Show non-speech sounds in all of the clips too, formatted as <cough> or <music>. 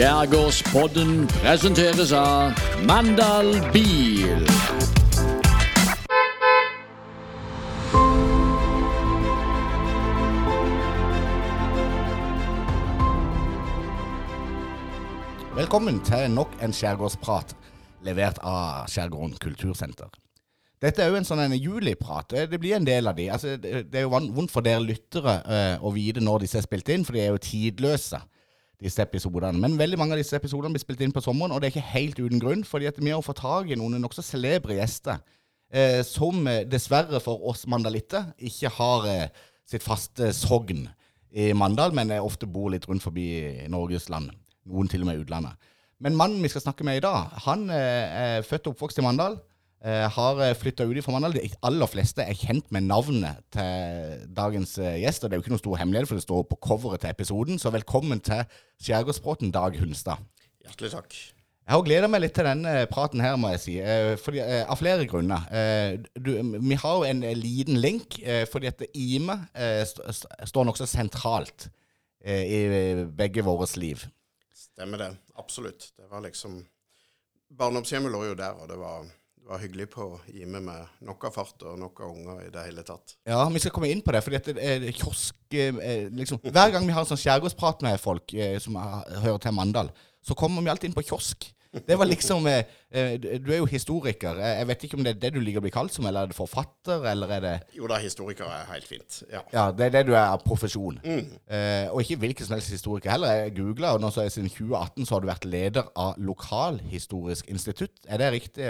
Skjærgårdspodden presenteres av Mandal Bil. Velkommen til nok en skjærgårdsprat levert av Skjærgården kultursenter. Dette er jo en sånn en juliprat. Eh, Det blir en del av de. Altså, det er jo vondt for dere lyttere uh, å vite når disse er spilt inn, for de er jo tidløse, disse episodene. Men veldig mange av disse episodene blir spilt inn på sommeren, og det er ikke helt uten grunn, fordi at vi har fått tak i noen nokså celebre gjester, eh, som eh, dessverre for oss mandalitter ikke har eh, sitt faste sogn i Mandal, men ofte bor litt rundt forbi Norges land. Noen til og med utlandet. Men mannen vi skal snakke med i dag, han eh, er født og oppvokst i Mandal. Eh, har flytta ut fra Mandal. De aller fleste er kjent med navnet til dagens eh, gjest. og Det er jo ikke noen stor hemmelighet, for det står på coveret til episoden. Så velkommen til Skjærgårdsbråten, Dag Hunstad. Hjertelig takk. Jeg har gleda meg litt til denne praten her, må jeg si. eh, Fordi, eh, av flere grunner. Eh, Du, vi har jo en eh, liten link, eh, fordi at Ime eh, st st står nokså sentralt eh, i begge våres liv. Stemmer det. Absolutt. Det var liksom Barndomshjemmet lå jo der, og det var, var hyggelig på å gi med meg noe fart og noe unger i det hele tatt. Ja, vi skal komme inn på det, fordi at det er kiosk eh, liksom, Hver gang vi har en sånn skjærgårdsprat med folk eh, som har- hører til Mandal, så kommer vi alltid inn på kiosk. Det var liksom eh, eh, Du er jo historiker. Eh, Jeg vet ikke om det er det du liker å bli kalt som, eller er det forfatter, eller er det Jo da, historiker er helt fint. Ja. Ja, det er det du er av profesjon. Mm. og ikke hvilken som helst historiker heller. Jeg googla, og nå så er siden 2018 så har du vært leder av Lokalhistorisk institutt. Er det riktig?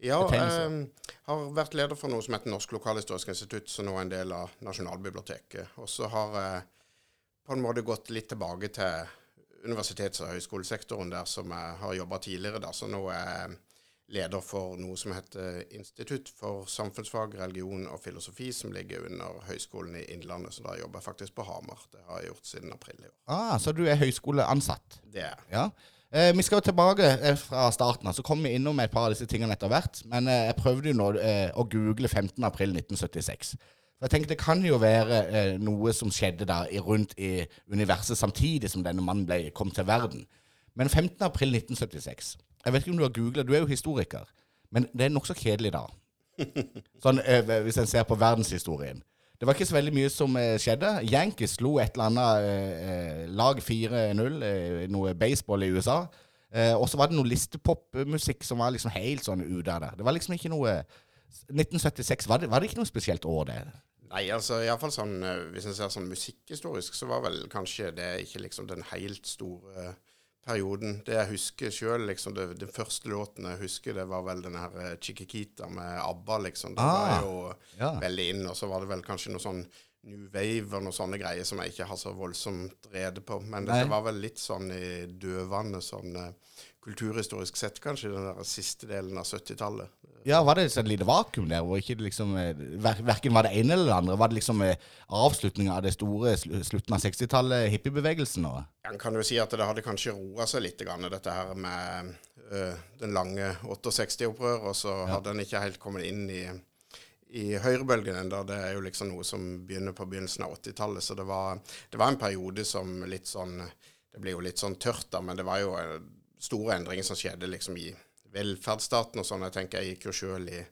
Eh? Ja, Betegnelse. eh, har vært leder for noe som heter Norsk Lokalhistorisk institutt, som nå er en del av Nasjonalbiblioteket. Og så har jeg på en måte gått litt tilbake til universitets- og høyskolesektoren der som jeg har jobba tidligere. der, Så nå er jeg leder for noe som heter Institutt for samfunnsfag, religion og filosofi, som ligger under Høgskolen i Innlandet. Så da jobber jeg faktisk på Hamar. Det har jeg gjort siden april i år. Ah, så du er høyskoleansatt? Det er jeg. Ja. Eh, vi skal jo tilbake eh, fra starten av, så kommer vi innom et par av disse tingene etter hvert. Men eh, jeg prøvde jo nå eh, å google 15.4.1976. For jeg tenkte det kan jo være eh, noe som skjedde da i, rundt i universet samtidig som denne mannen ble, kom til verden. Men 15.4.1976 Jeg vet ikke om du har googla, du er jo historiker. Men det er nokså kjedelig da. <laughs> Sånn, hvis en ser på verdenshistorien. Det var ikke så veldig mye som eh, skjedde. Yankees slo et eller annet eh, eh, lag 4-0, eh, noe baseball i USA. Og så var det noe listepopmusikk som var liksom helt sånn ute av det. Det var liksom ikke noe 1976, var det, var det ikke noe spesielt år, det? Nei, altså iallfall sånn Hvis en ser sånn musikkhistorisk, så var vel kanskje det ikke liksom den helt store perioden. Det jeg husker sjøl, liksom den første låten jeg husker, det var vel den her eh, Chiquikita med ABBA, liksom. Det Ah, var jo ja. veldig inn. Og så var det vel kanskje noe sånn New Wave og noen sånne greier som jeg ikke har så voldsomt rede på. Men Nei. dette var vel litt sånn i dødvannet sånn eh, kulturhistorisk sett, kanskje, den der siste delen av 70-tallet. Ja, Var det et lite vakuum der, hvor ikke det liksom eh, ver Verken var det ene eller det andre? Var det liksom eh, avslutninga av det store sl slutten av 60-tallet, hippiebevegelsen? og- En kan jo si at det hadde kanskje roa seg litt, grann, dette her med øh, den lange 68-opprøret, og så hadde en ikke helt kommet inn i, i høyrebølgen ennå. Det er jo liksom noe som begynner på begynnelsen av 80-tallet. Så det var, det var en periode som litt sånn Det blir jo litt sånn tørt, da, men det var jo eh, store endringer som skjedde liksom i velferdsstaten og sånn. Jeg tenker jeg gikk jo sjøl i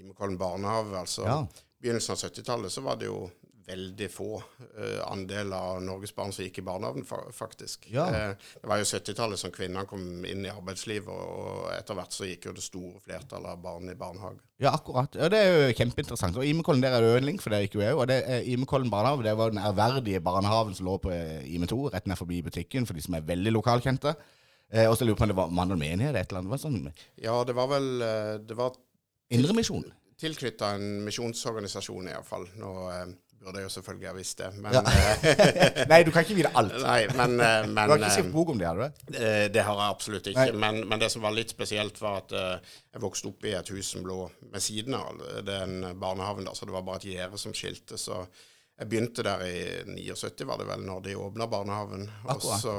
Imekollen barnehage. altså Ja. begynnelsen av 70-tallet så var det jo veldig få uh, andel av Norges barn som gikk i barnehagen, fa faktisk. Ja. Uh, det var jo 70-tallet som kvinnene kom inn i arbeidslivet, og, og etter hvert så gikk jo det store flertallet av barn i barnehage. Ja, akkurat. Ja, Det er jo kjempeinteressant. Og Imekollen der er det jo en link, for det gikk jo jeg. Det er Imekollen barnehage det var den ærverdige barnehagen som lå på eh, Ime 2, rett ned forbi butikken, for de som er veldig lokalkjente. Uh, og så lurer jeg på om det var mann og menighet, et eller annet. Det var sånn Ja, det var vel eh, Det var Indremisjon. tilknytta en misjonsorganisasjon, iallfall. Nå eh, burde jeg jo selvfølgelig ha visst det, men Ja. eh, <laughs> Nei, du kan ikke vite alt. Nei, men, men, <laughs> Du har ikke eh, skrevet bok om det, har du det? Eh, Det har jeg absolutt ikke. Men, men det som var litt spesielt, var at eh, jeg vokste opp i et hus som lå ved siden av den barnehagen. da, Så det var bare et gjerde som skilte. Så jeg begynte der i 79, var det vel, når de åpna barnehagen. Og så,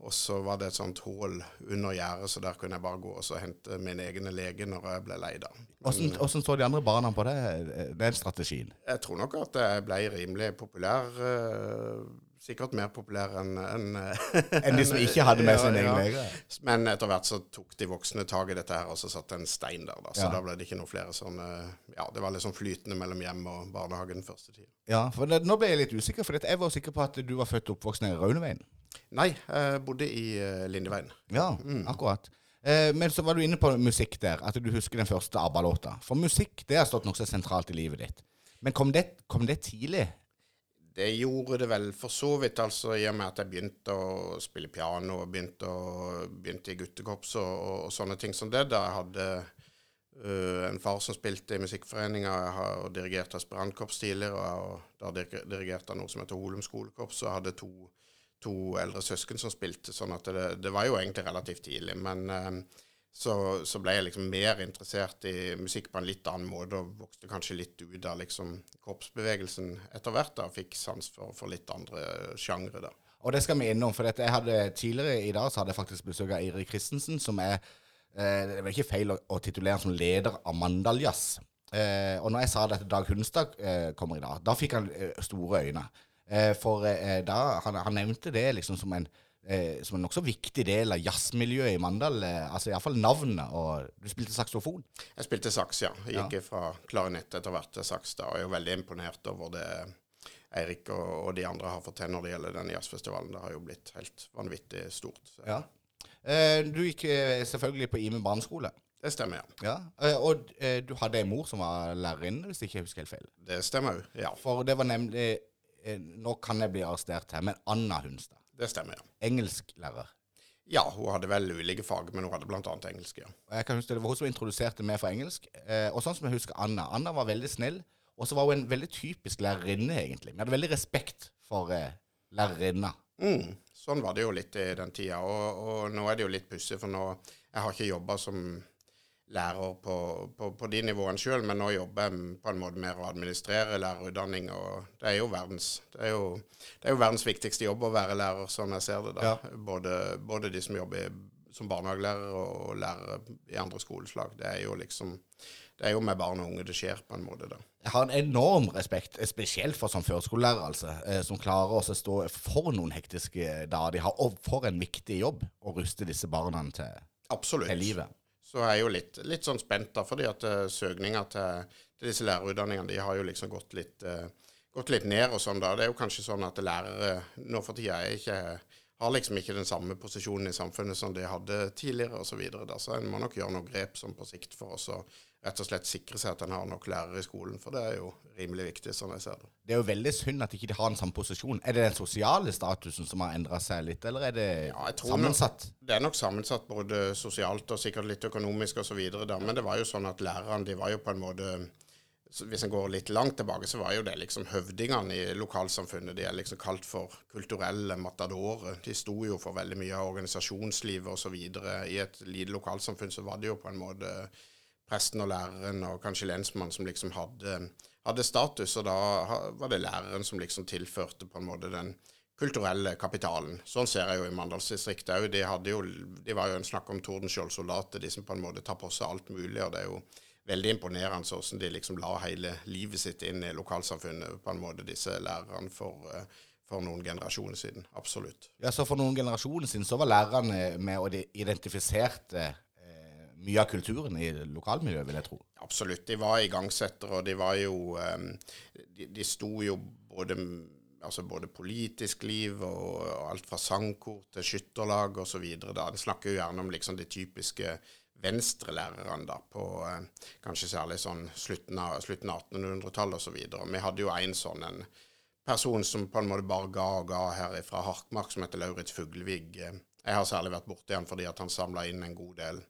og så var det et sånt hull under gjerdet, så der kunne jeg bare gå og så hente min egen lege når jeg ble lei da. Hvordan, hvordan så de andre barna på det, den strategien? Jeg tror nok at jeg ble rimelig populær, eh, sikkert mer populær enn en, <laughs> Enn de som ikke hadde med Ja, sin egen ja. lege. Men etter hvert så tok de voksne tak i dette her, og så satte en stein der. da. Så Ja. da ble det ikke noe flere sånne Ja, det var litt sånn flytende mellom hjem og barnehagen første tid. Ja, for det, Nå ble jeg litt usikker, for jeg var sikker på at du var født og oppvokst nede i Rauneveien. Nei, jeg bodde i uh, Lindeveien. Ja, akkurat. Eh, men så var du inne på musikk der, at du husker den første ABBA-låta. For musikk det har stått nokså sentralt i livet ditt. Men kom det, kom det tidlig? Det gjorde det vel for så vidt, altså i og med at jeg begynte å spille piano og begynte, å, begynte i guttekorps og, og, og sånne ting som det. Da jeg hadde Uh, en far som spilte i musikkforeninga, og dirigerte aspirantkorps tidligere, og da dir- dirigerte han noe som heter Holum skolekorps, og hadde to, to eldre søsken som spilte, sånn at det, det var jo egentlig relativt tidlig. Men øh, så, så ble jeg liksom mer interessert i musikk på en litt annen måte, og vokste kanskje litt ut av liksom korpsbevegelsen etter hvert. da, og Fikk sans for, for litt andre sjangre da. Og det skal vi innom, for jeg hadde tidligere i dag så hadde jeg faktisk besøk av Eirik Christensen, som er eh, Det er ikke feil å, å titulere som leder av Mandaljazz. Eh, og når jeg sa det at Dag Hunstad eh, kommer i dag, da fikk han eh, store øyne. Eh, for eh, da han, han nevnte det liksom som en eh, som en nokså viktig del av jazzmiljøet i Mandal. Eh, altså iallfall navnet. Og du spilte saksofon. Jeg spilte saks, ja. Jeg gikk fra klarinett etter hvert til saks da, og jeg er veldig imponert over det Eirik og, og de andre har fått til når det gjelder den jazzfestivalen. Det har jo blitt helt vanvittig stort. Ja. Eh, du gikk eh, selvfølgelig på Ime barneskole. Det stemmer, ja. Ja. Og du hadde en mor som var lærerinne, hvis ikke jeg husker helt feil. Det stemmer jo, ja. For det var nemlig Nå kan jeg bli arrestert her, men Anna Hunstad. Det stemmer, ja. Engelsklærer. Ja, hun hadde vel ulike fag, men hun hadde bl.a. engelsk, ja. Og jeg kan huske Det var hun som introduserte meg for engelsk. Eh, og sånn som jeg husker Anna. Anna var veldig snill. Og så var hun en veldig typisk lærerinne, egentlig. Vi hadde veldig respekt for eh, lærerinna. Mm, sånn var det jo litt i den tida. Og, og nå er det jo litt pussig, for nå Jeg har ikke jobba som lærer på, på, på de nivåene sjøl, men nå jobber jeg på en måte med å administrere lærerutdanning. Og det er jo verdens, det er jo, det er jo verdens viktigste jobb å være lærer, sånn jeg ser det. da. Både, både de som jobber som barnehagelærer og lærere i andre skoleslag. Det er jo liksom det er jo med barn og unge det skjer, på en måte. da. Jeg har en enorm respekt, spesielt for som førskolelærer, altså, eh, som klarer å stå for noen hektiske dager de har, og for en viktig jobb å ruste disse barna til, Absolutt. til livet. Så er jeg jo litt, litt sånn spent, da, fordi at uh, søkninga til, til disse lærerutdanningene de har jo liksom gått litt, uh, gått litt ned og sånn. da. Det er jo kanskje sånn at lærere nå for tida ikke har liksom ikke den samme posisjonen i samfunnet som de hadde tidligere osv. Så, videre, så en må nok gjøre noen grep som på sikt for oss å rett og slett sikre seg at en har nok lærere i skolen. For det er jo rimelig viktig, sånn jeg ser det. Det er jo veldig synd at ikke de har den samme posisjon. Er det den sosiale statusen som har endra seg litt, eller er det Ja, sammensatt? Det er nok sammensatt både sosialt og sikkert litt økonomisk osv. Men det var jo sånn at lærerne de var jo på en måte Hvis en går litt langt tilbake, så var jo det liksom høvdingene i lokalsamfunnet. De er liksom kalt for kulturelle matadorer. De sto jo for veldig mye av organisasjonslivet osv. I et lite lokalsamfunn så var det jo på en måte presten og læreren og kanskje lensmannen som liksom hadde, hadde status, og da var det læreren som liksom tilførte på en måte den kulturelle kapitalen. Sånn ser jeg jo i Mandalsdistriktet òg. De, de var jo en snakk om Tordenskjold-soldater, de som på en måte tar på seg alt mulig. og det er jo veldig imponerende hvordan de liksom la hele livet sitt inn i lokalsamfunnet, på en måte, disse lærerne for, for noen generasjoner siden. Absolutt. Ja, så For noen generasjoner siden så var lærerne med og de identifiserte mye av kulturen i lokalmiljøet, vil jeg tro. Absolutt. De var igangsettere, og de var jo eh, De, de sto jo både altså både politisk liv og, og alt fra sangkor til skytterlag osv. De snakker jo gjerne om liksom de typiske venstrelærerne da, på eh, kanskje særlig sånn slutten av, slutten av 1800-tallet osv. Vi hadde jo en sånn en person som på en måte bare ga og ga her fra Harkmark, som heter Lauritz Fuglevig. Jeg har særlig vært borti han fordi at han samla inn en god del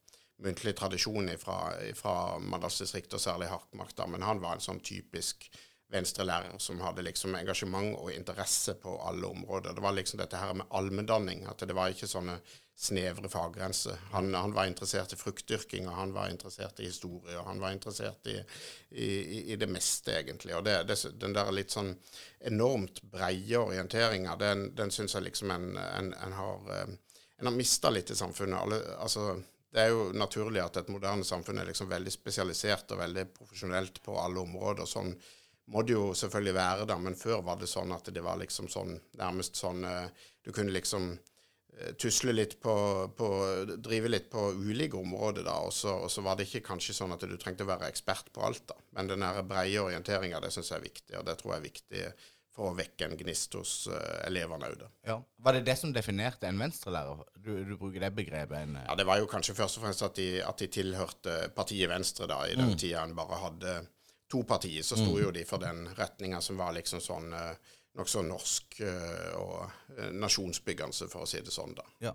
muntlig tradisjon fra, fra Mandalsdistriktet, og særlig Harkmark, da. Men han var en sånn typisk venstrelærer som hadde liksom engasjement og interesse på alle områder. Det var liksom dette her med allmenndanning, at det var ikke sånne snevre faggrenser. Han, han var interessert i fruktdyrking, og han var interessert i historie, og han var interessert i, i, i det meste, egentlig. Og det, det, den der litt sånn enormt breie orienteringa, den, den syns jeg liksom en, en, en har eh, en har mista litt i samfunnet. Alle, altså, det er jo naturlig at et moderne samfunn er liksom veldig spesialisert og veldig profesjonelt på alle områder. Sånn må det jo selvfølgelig være, da. Men før var det sånn at det var liksom sånn nærmest sånn eh, Du kunne liksom eh, tusle litt på, på, Drive litt på ulike områder, da. Og så, og så, var det ikke kanskje sånn at du trengte å være ekspert på alt, da. Men den breie orienteringa, det syns jeg er viktig. Og det tror jeg er viktig for å vekke en gnist hos uh, elevene òg. Ja. Var det det som definerte en venstrelærer? Du, du bruker det begrepet? En, ja, Det var jo kanskje først og fremst at de, at de tilhørte partiet Venstre da, i den mm. tida en bare hadde to partier, så sto mm. jo de for den retninga som var liksom sånn uh, nokså norsk uh, og nasjonsbyggende, for å si det sånn, da. Ja.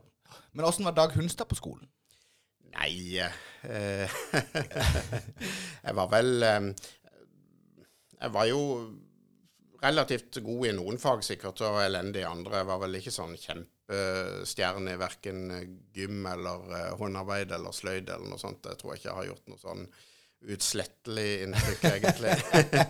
Men åssen var Dag Hunstad på skolen? Nei eh, <laughs> Jeg var vel Jeg var jo relativt god i noen fag sikkert, og elendig i andre. Jeg var vel ikke sånn kjempestjerne i verken gym eller håndarbeid eller sløyd eller noe sånt. Jeg tror ikke jeg har gjort noe sånn utslettelig inntrykk, egentlig.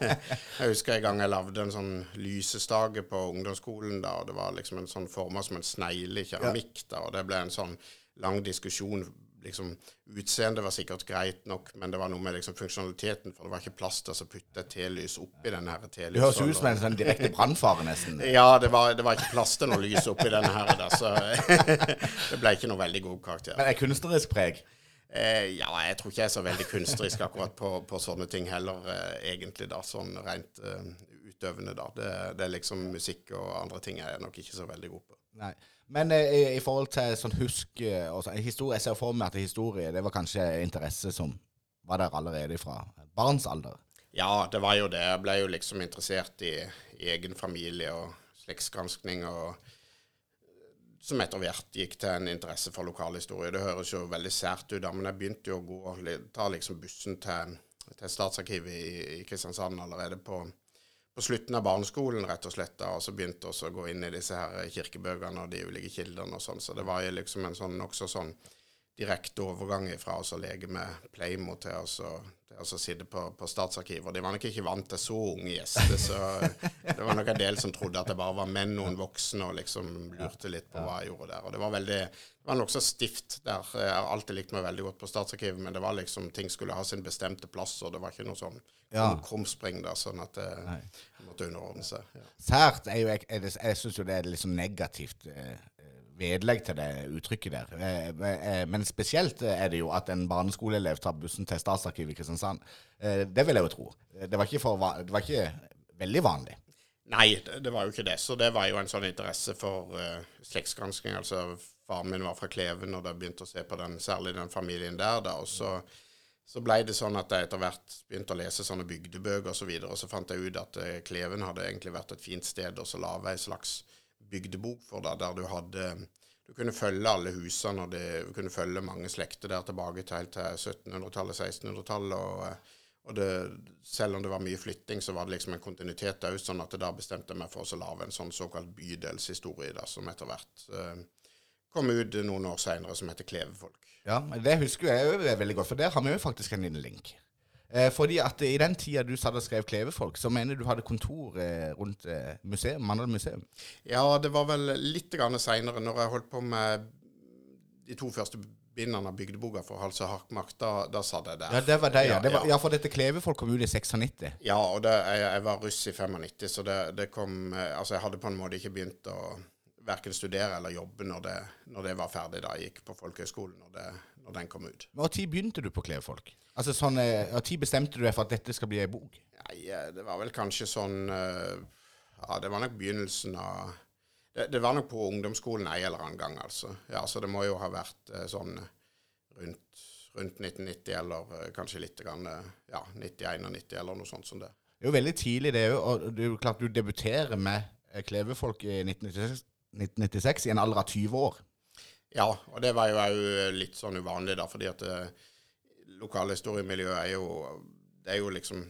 <laughs> jeg husker en gang jeg lagde en sånn lysestage på ungdomsskolen. da, og Det var liksom en sånn forma som en snegle i keramikk. da, og Det ble en sånn lang diskusjon. Liksom, Utseendet var sikkert greit nok, men det var noe med liksom funksjonaliteten. For det var ikke plass til å putte et telys oppi denne her. Det høres ut som en sånn direkte brannfare, nesten. <laughs> ja, det var, det var, ikke plass til noe lys oppi denne her, da, så <laughs> det ble ikke noe veldig god karakter. Men er kunstnerisk preg? Eh, ja, jeg tror ikke jeg er så veldig kunstnerisk akkurat på, på sånne ting heller, eh, egentlig, da. Sånn rent eh, utøvende, da. Det, det, er liksom musikk og andre ting jeg er nok ikke så veldig god på. Nei. Men eh, i, i, forhold til sånn husk eh, og så, historie, Jeg ser for meg at historie det var kanskje interesse som var der allerede fra barns alder? Ja, det var jo det. Jeg ble jo liksom interessert i, i egen familie og slektsgranskning og som etter hvert gikk til en interesse for lokalhistorie. Det høres jo veldig sært ut, men jeg begynte jo å gå, ta liksom bussen til, til Statsarkivet i, i, Kristiansand allerede på, på, slutten av barneskolen, rett og slett. da, Og så begynte også å gå inn i disse her kirkebøkene og de ulike kildene og sånn. Så det var jo liksom en sånn nokså sånn direkte overgang fra å leke med Playmo til å altså sitte på, på Statsarkivet. De var nok ikke vant til så unge gjester, så det var nok en del som trodde at det bare var menn, noen voksne, og liksom lurte litt på hva jeg gjorde der. Og det var veldig det var nokså stift der. Jeg har alltid likt meg veldig godt på Statsarkivet, men det var liksom ting skulle ha sin bestemte plass, og det var ikke noe sånn krumspring der, sånn at det måtte underordne seg. Ja. Sært er jo Jeg, jeg, jeg syns jo det er litt liksom negativt. Eh, vedlegg til det uttrykket der. Eh, eh, men spesielt er det jo at en barneskoleelev tar bussen til Statsarkivet i Kristiansand. Eh, det vil jeg jo tro. Det var ikke, for, det var ikke veldig vanlig. Nei, det, var jo ikke det. Så det var jo en sånn interesse for uh, slektsgransking. Altså, faren min var fra Kleven, og da begynte å se på den, særlig den familien der. da, og så så ble det sånn at jeg etter hvert begynte å lese sånne bygdebøker osv. Og, så videre, og så fant jeg ut at Kleven hadde egentlig vært et fint sted å lage ei slags bygdebok for deg, der du hadde du kunne følge alle husene, og det, du kunne følge mange slekter der tilbake til, helt til 1700-tallet, 1600-tallet. Og, og det, selv om det var mye flytting, så var det liksom en kontinuitet òg, sånn at da bestemte jeg meg for å lage en sånn såkalt bydelshistorie, da, som etter hvert eh, kom ut noen år seinere, som heter Klevefolk. Ja, det husker jeg veldig godt, for der har vi jo faktisk en liten link. Eh, fordi at i den tida du satt og skrev Klevefolk, så mener du hadde kontor eh, rundt eh, museum, Mandal museum? Ja, det var vel litt seinere, når jeg holdt på med de to første bindene av bygdeboka for Hals og Harkmark. Da, da satt jeg der. Ja, det var det, ja. Det var, ja, for dette Klevefolk kom ut i 96. Ja, og det, jeg, jeg, var russ i 95, så det, det, kom Altså, jeg hadde på en måte ikke begynt å verken studere eller jobbe når det, når det var ferdig da jeg gikk på folkehøyskolen når, når den kom ut. Når begynte du på Klevefolk? Altså sånn, eh, Når bestemte du deg for at dette skal bli ei bok? Nei, eh, Det var vel kanskje sånn eh, Ja, det var nok begynnelsen av det, det, var nok på ungdomsskolen ei eller annen gang, altså. Ja, Så det må jo ha vært sånn rundt, rundt 1990, eller kanskje litt grann, ja, 91 eller noe sånt som det. Det er jo veldig tidlig, det òg. Og det er jo klart du debuterer med Klevefolk i 1996, 1996 i en alder av 20 år. Ja, og det var jo òg litt sånn uvanlig, da, fordi at lokalhistoriemiljøet er jo Det er jo liksom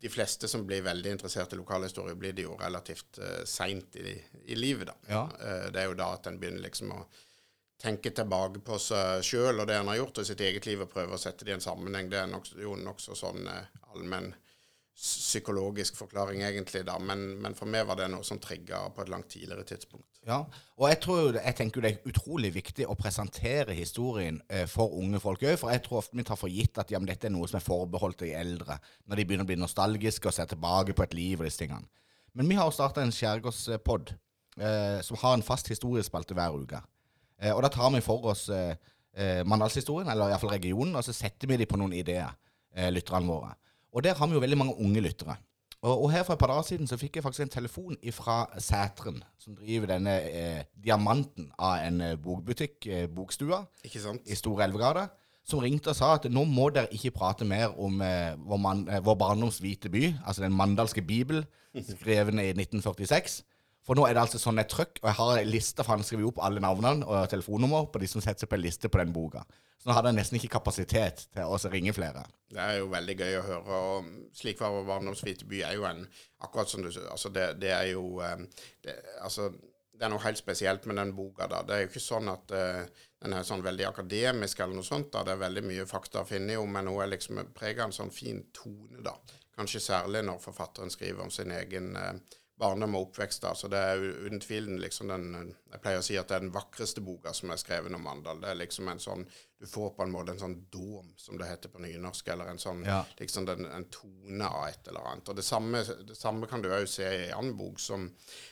De fleste som blir veldig interessert i lokalhistorie, blir det jo relativt uh, seint i, i, livet, da. Ja. Uh, det er jo da at en begynner liksom å tenke tilbake på seg sjøl og det en har gjort, og sitt eget liv, og prøve å sette det i en sammenheng. Det er nok, jo nokså sånn uh, allmenn psykologisk forklaring, egentlig, da. Men, men for meg var det noe som trigga på et langt tidligere tidspunkt. Ja, og jeg, tror, jeg tenker det er utrolig viktig å presentere historien eh, for unge folk òg. For jeg tror ofte vi tar for gitt at ja, dette er noe som er forbeholdt de eldre. Når de begynner å bli nostalgiske og se tilbake på et liv og disse tingene. Men vi har jo starta en skjærgårdspod eh, som har en fast historiespalte hver uke. Eh, og da tar vi for oss eh, eh, Mandalshistorien, eller iallfall regionen, og så setter vi dem på noen ideer, eh, lytterne våre. Og der har vi jo veldig mange unge lyttere. Og, og her for et par dager siden så fikk jeg faktisk en telefon fra Sætren, som driver denne eh, diamanten av en eh, bokbutikk, eh, Bokstua, Ikke sant? i Store Elvegata, som ringte og sa at nå må dere ikke prate mer om eh, vår, man, eh, vår barndoms hvite by, altså den mandalske bibel, <laughs> skrevet i 1946. For nå er det altså sånn et trøkk, og jeg har en liste, for han skriver opp alle navnene og telefonnummer på de som setter seg på en liste på den boka. Så nå hadde jeg nesten ikke kapasitet til å ringe flere. Det er jo veldig gøy å høre. og Slik var hvite by er jo en Akkurat som du altså det, det er jo eh, det, altså, det er noe helt spesielt med den boka. da. Det er jo ikke sånn at uh, den er sånn veldig akademisk eller noe sånt. da. Det er veldig mye fakta å finne jo, men hun er liksom preget av en sånn fin tone, da. Kanskje særlig når forfatteren skriver om sin egen uh, barndom og oppvekst. da. Så det er uten tvil liksom den Jeg pleier å si at det er den vakreste boka som er skrevet om Mandal. Det er liksom en sånn Du får på en måte en sånn dom, som det heter på nynorsk, eller en sånn Ja. liksom den, en tone av et eller annet. Og det samme, det samme kan du òg se i en annen bok som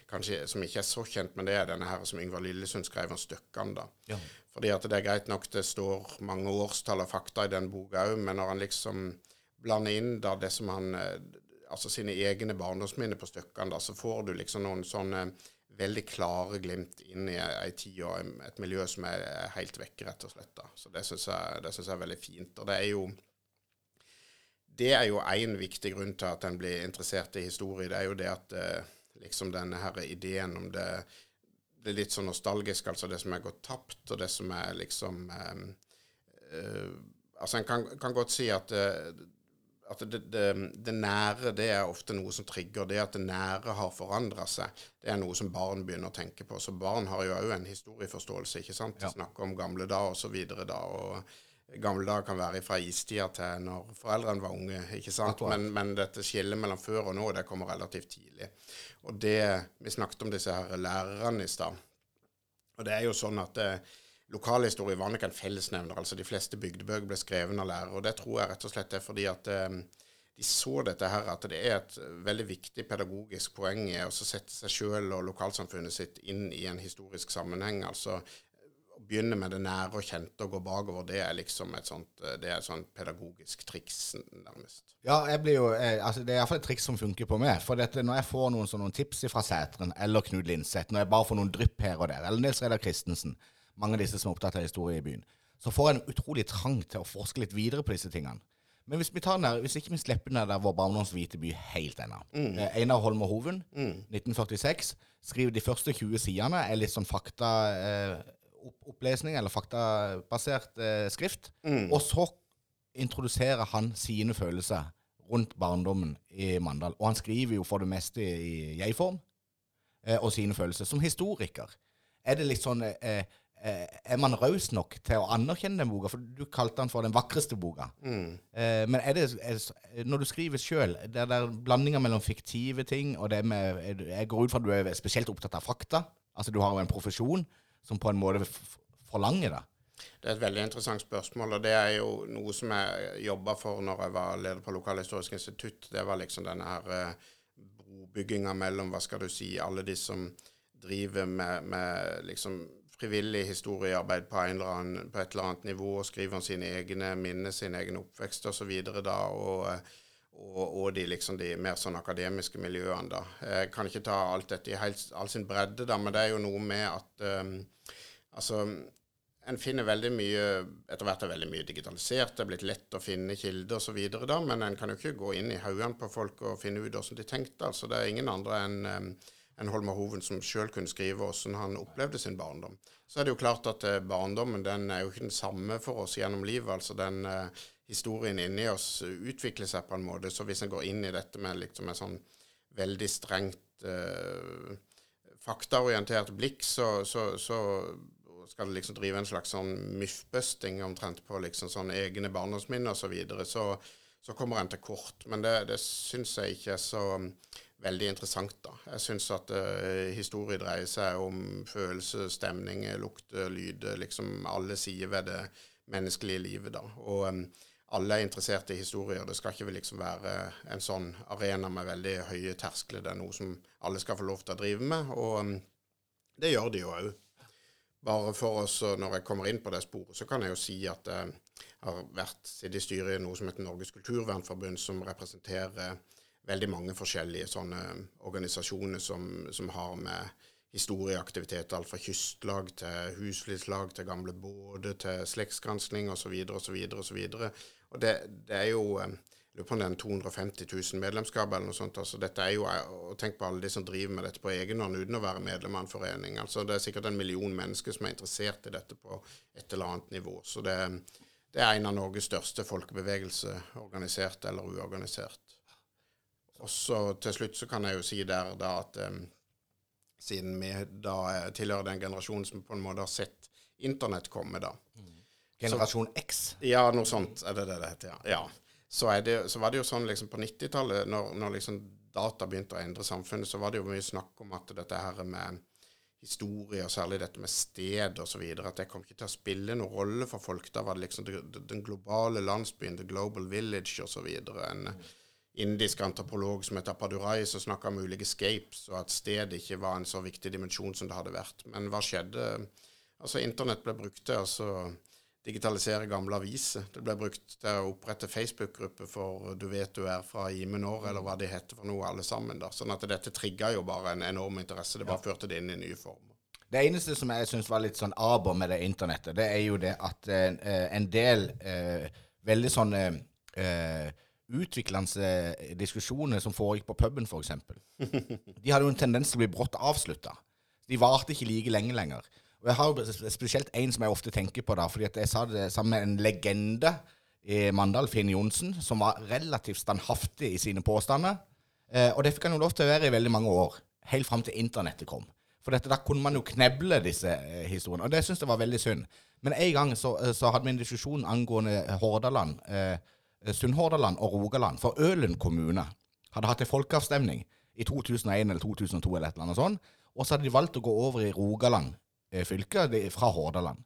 kanskje som ikke er så kjent, men det er denne her som Yngvar Lillesund skrev om Støkkan. da. Ja. Fordi at det er greit nok det står mange årstall og fakta i den boka òg, men når han liksom blander inn da det som han eh, Altså sine egne barndomsminner på stykkene, da, så får du liksom noen sånne veldig klare glimt inn i ei tid og et miljø som er helt vekk, rett og slett. da. Så det syns jeg, jeg er veldig fint. Og det er jo det er jo én viktig grunn til at en blir interessert i historie. Det er jo det at eh, liksom denne her ideen om det det litt sånn nostalgisk, altså det som er gått tapt, og det som er liksom eh, eh, Altså en kan, kan godt si at, eh, at det, det, det nære det er ofte noe som trigger. Det at det nære har forandra seg, det er noe som barn begynner å tenke på. Så barn har jo òg en historieforståelse, ikke sant. De snakker om gamle dager og så videre da. og Gamle dager kan være fra istida til når foreldrene var unge. ikke sant? Men, men dette skillet mellom før og nå det kommer relativt tidlig. Og det, Vi snakket om disse her lærerne i stad. Og det er jo sånn at eh, Lokalhistorie var nok en fellesnevner. altså De fleste bygdebøker ble skrevet av lærere. og Det tror jeg rett og slett er fordi at eh, de så dette her, at det er et veldig viktig pedagogisk poeng i å sette seg sjøl og lokalsamfunnet sitt inn i en historisk sammenheng. altså å begynne med det nære og kjente og gå bakover, det er liksom et sånt, eh, det er et sånt pedagogisk triks, nærmest. Ja, jeg blir jo, eh, altså det er iallfall et triks som funker på meg. For dette, når jeg får noen noen tips fra Sætren eller Knut Linseth, når jeg bare får noen drypp her og der, eller Nils Reidar Christensen, mange av disse som er opptatt av historie i byen, så får en utrolig trang til å forske litt videre på disse tingene. Men hvis vi tar den der, hvis ikke vi slipper den der vår barndoms hvite by helt ennå eh, Einar og Hoven, 1946, skriver de første 20 sidene, er litt sånn fakta eh, eller faktabasert eh, skrift. Og så introduserer han sine følelser rundt barndommen i Mandal. Og han skriver jo for det meste i jeg-form, eh, og sine følelser. Som historiker, er det litt sånn eh, eh, Er man raus nok til å anerkjenne den boka? For du kalte den for den vakreste boka. Eh, men er det, er, når du skriver sjøl, det er blandinger mellom fiktive ting og det med Jeg går ut fra at du er spesielt opptatt av fakta. Altså Du har jo en profesjon som på en måte forlanger det. Det er et veldig interessant spørsmål, og det er jo noe som jeg jobba for når jeg var leder på Lokalhistorisk institutt. Det var liksom denne her eh, brobygginga mellom, hva skal du si, alle de som driver med, med liksom frivillig historiearbeid på, annen, på et eller annet nivå, og skriver om sine egne minner, sin egen oppvekst osv. da, og og, og de, liksom, de mer sånn akademiske miljøene. da. Jeg kan ikke ta alt dette i all sin bredde, da, men det er jo noe med at um, altså, en finner veldig mye Etter hvert er veldig mye digitalisert, det er blitt lett å finne kilder osv., men en kan jo ikke gå inn i haugene på folk og finne ut hvordan de tenkte. altså Det er ingen andre enn um, enn Holmer Hoven som sjøl kunne skrive hvordan han opplevde sin barndom. Så er det jo klart at eh, barndommen den er jo ikke den samme for oss gjennom livet. altså den eh, Historien inni oss utvikler seg på en måte. Så hvis en går inn i dette med liksom en sånn veldig strengt eh, faktaorientert blikk, så, så, så skal det liksom drive en slags sånn mythbusting omtrent på liksom sånn egne barndomsminner osv., så, videre, så så kommer en til kort. Men det, det syns jeg ikke er så veldig interessant, da. Jeg syns at uh, historie dreier seg om følelse, stemning, lukt, lyd, liksom alle sider ved det menneskelige livet, da. Og um, alle er interessert i historier. Det skal ikke liksom være en sånn arena med veldig høye terskler. Det er noe som alle skal få lov til å drive med, og um, det gjør de jo òg. Bare for oss, Når jeg kommer inn på det sporet, så kan jeg jo si at jeg har vært sittet i styret i noe som heter Norges kulturvernforbund, som representerer veldig mange forskjellige sånne organisasjoner som, som har med historieaktivitet, alt fra kystlag til husflidslag til gamle båter til slektsgransking osv. osv. osv. Og det, det er jo eh, jeg lurer på om det er 250 000 medlemskap eller noe sånt. altså dette er jo, og Tenk på alle de som driver med dette på egen hånd uten å være medlem av en forening. altså Det er sikkert en million mennesker som er interessert i dette på et eller annet nivå. Så det, det er en av Norges største folkebevegelser, organisert eller uorganisert. Og så til slutt så kan jeg jo si der da at um, siden vi da tilhører den generasjonen som på en måte har sett internett komme, da. Generasjon X? Ja, noe sånt er det det det heter. ja. ja så, det, så, var det jo sånn liksom på 90-tallet, når, når liksom data begynte å endre samfunnet, så var det jo mye snakk om at dette her med historie, og særlig dette med sted osv., at det kom ikke til å spille noen rolle for folk. Da var det liksom den globale landsbyen, the global village osv. En indisk antropolog som heter Padurai, som snakka om ulike scapes, og at sted ikke var en så viktig dimensjon som det hadde vært. Men hva skjedde? Altså, Internett ble brukt til altså digitalisere gamle aviser. Det ble brukt til å opprette Facebook-grupper for Du vet du er fra Imenor, eller hva de heter for noe, alle sammen. da. Sånn at dette trigga jo bare en enorm interesse. Det bare ja. førte det inn i nye former. Det eneste som jeg syns var litt sånn aber med det internettet, det er jo det at eh, en del eh, veldig sånne eh, utviklende diskusjoner som foregikk på puben, f.eks., de hadde jo en tendens til å bli brått avslutta. De varte ikke like lenge lenger. Og Jeg har jo spesielt en som jeg ofte tenker på, da, fordi at jeg sa det sammen med en legende i Mandal, Finn Johnsen, som var relativt standhaftig i sine påstander. Eh, og det fikk han jo lov til å være i veldig mange år, helt fram til internettet kom. For dette, da kunne man jo kneble disse eh, historiene, og det syns jeg var veldig synd. Men en gang så, eh, så hadde vi en diskusjon angående Hordaland, eh, Sunnhordaland og Rogaland. For Ølen kommune hadde hatt en folkeavstemning i 2001 eller 2002 eller et eller annet sånt. Og så hadde de valgt å gå over i Rogaland Eh, fylke fra Hordaland.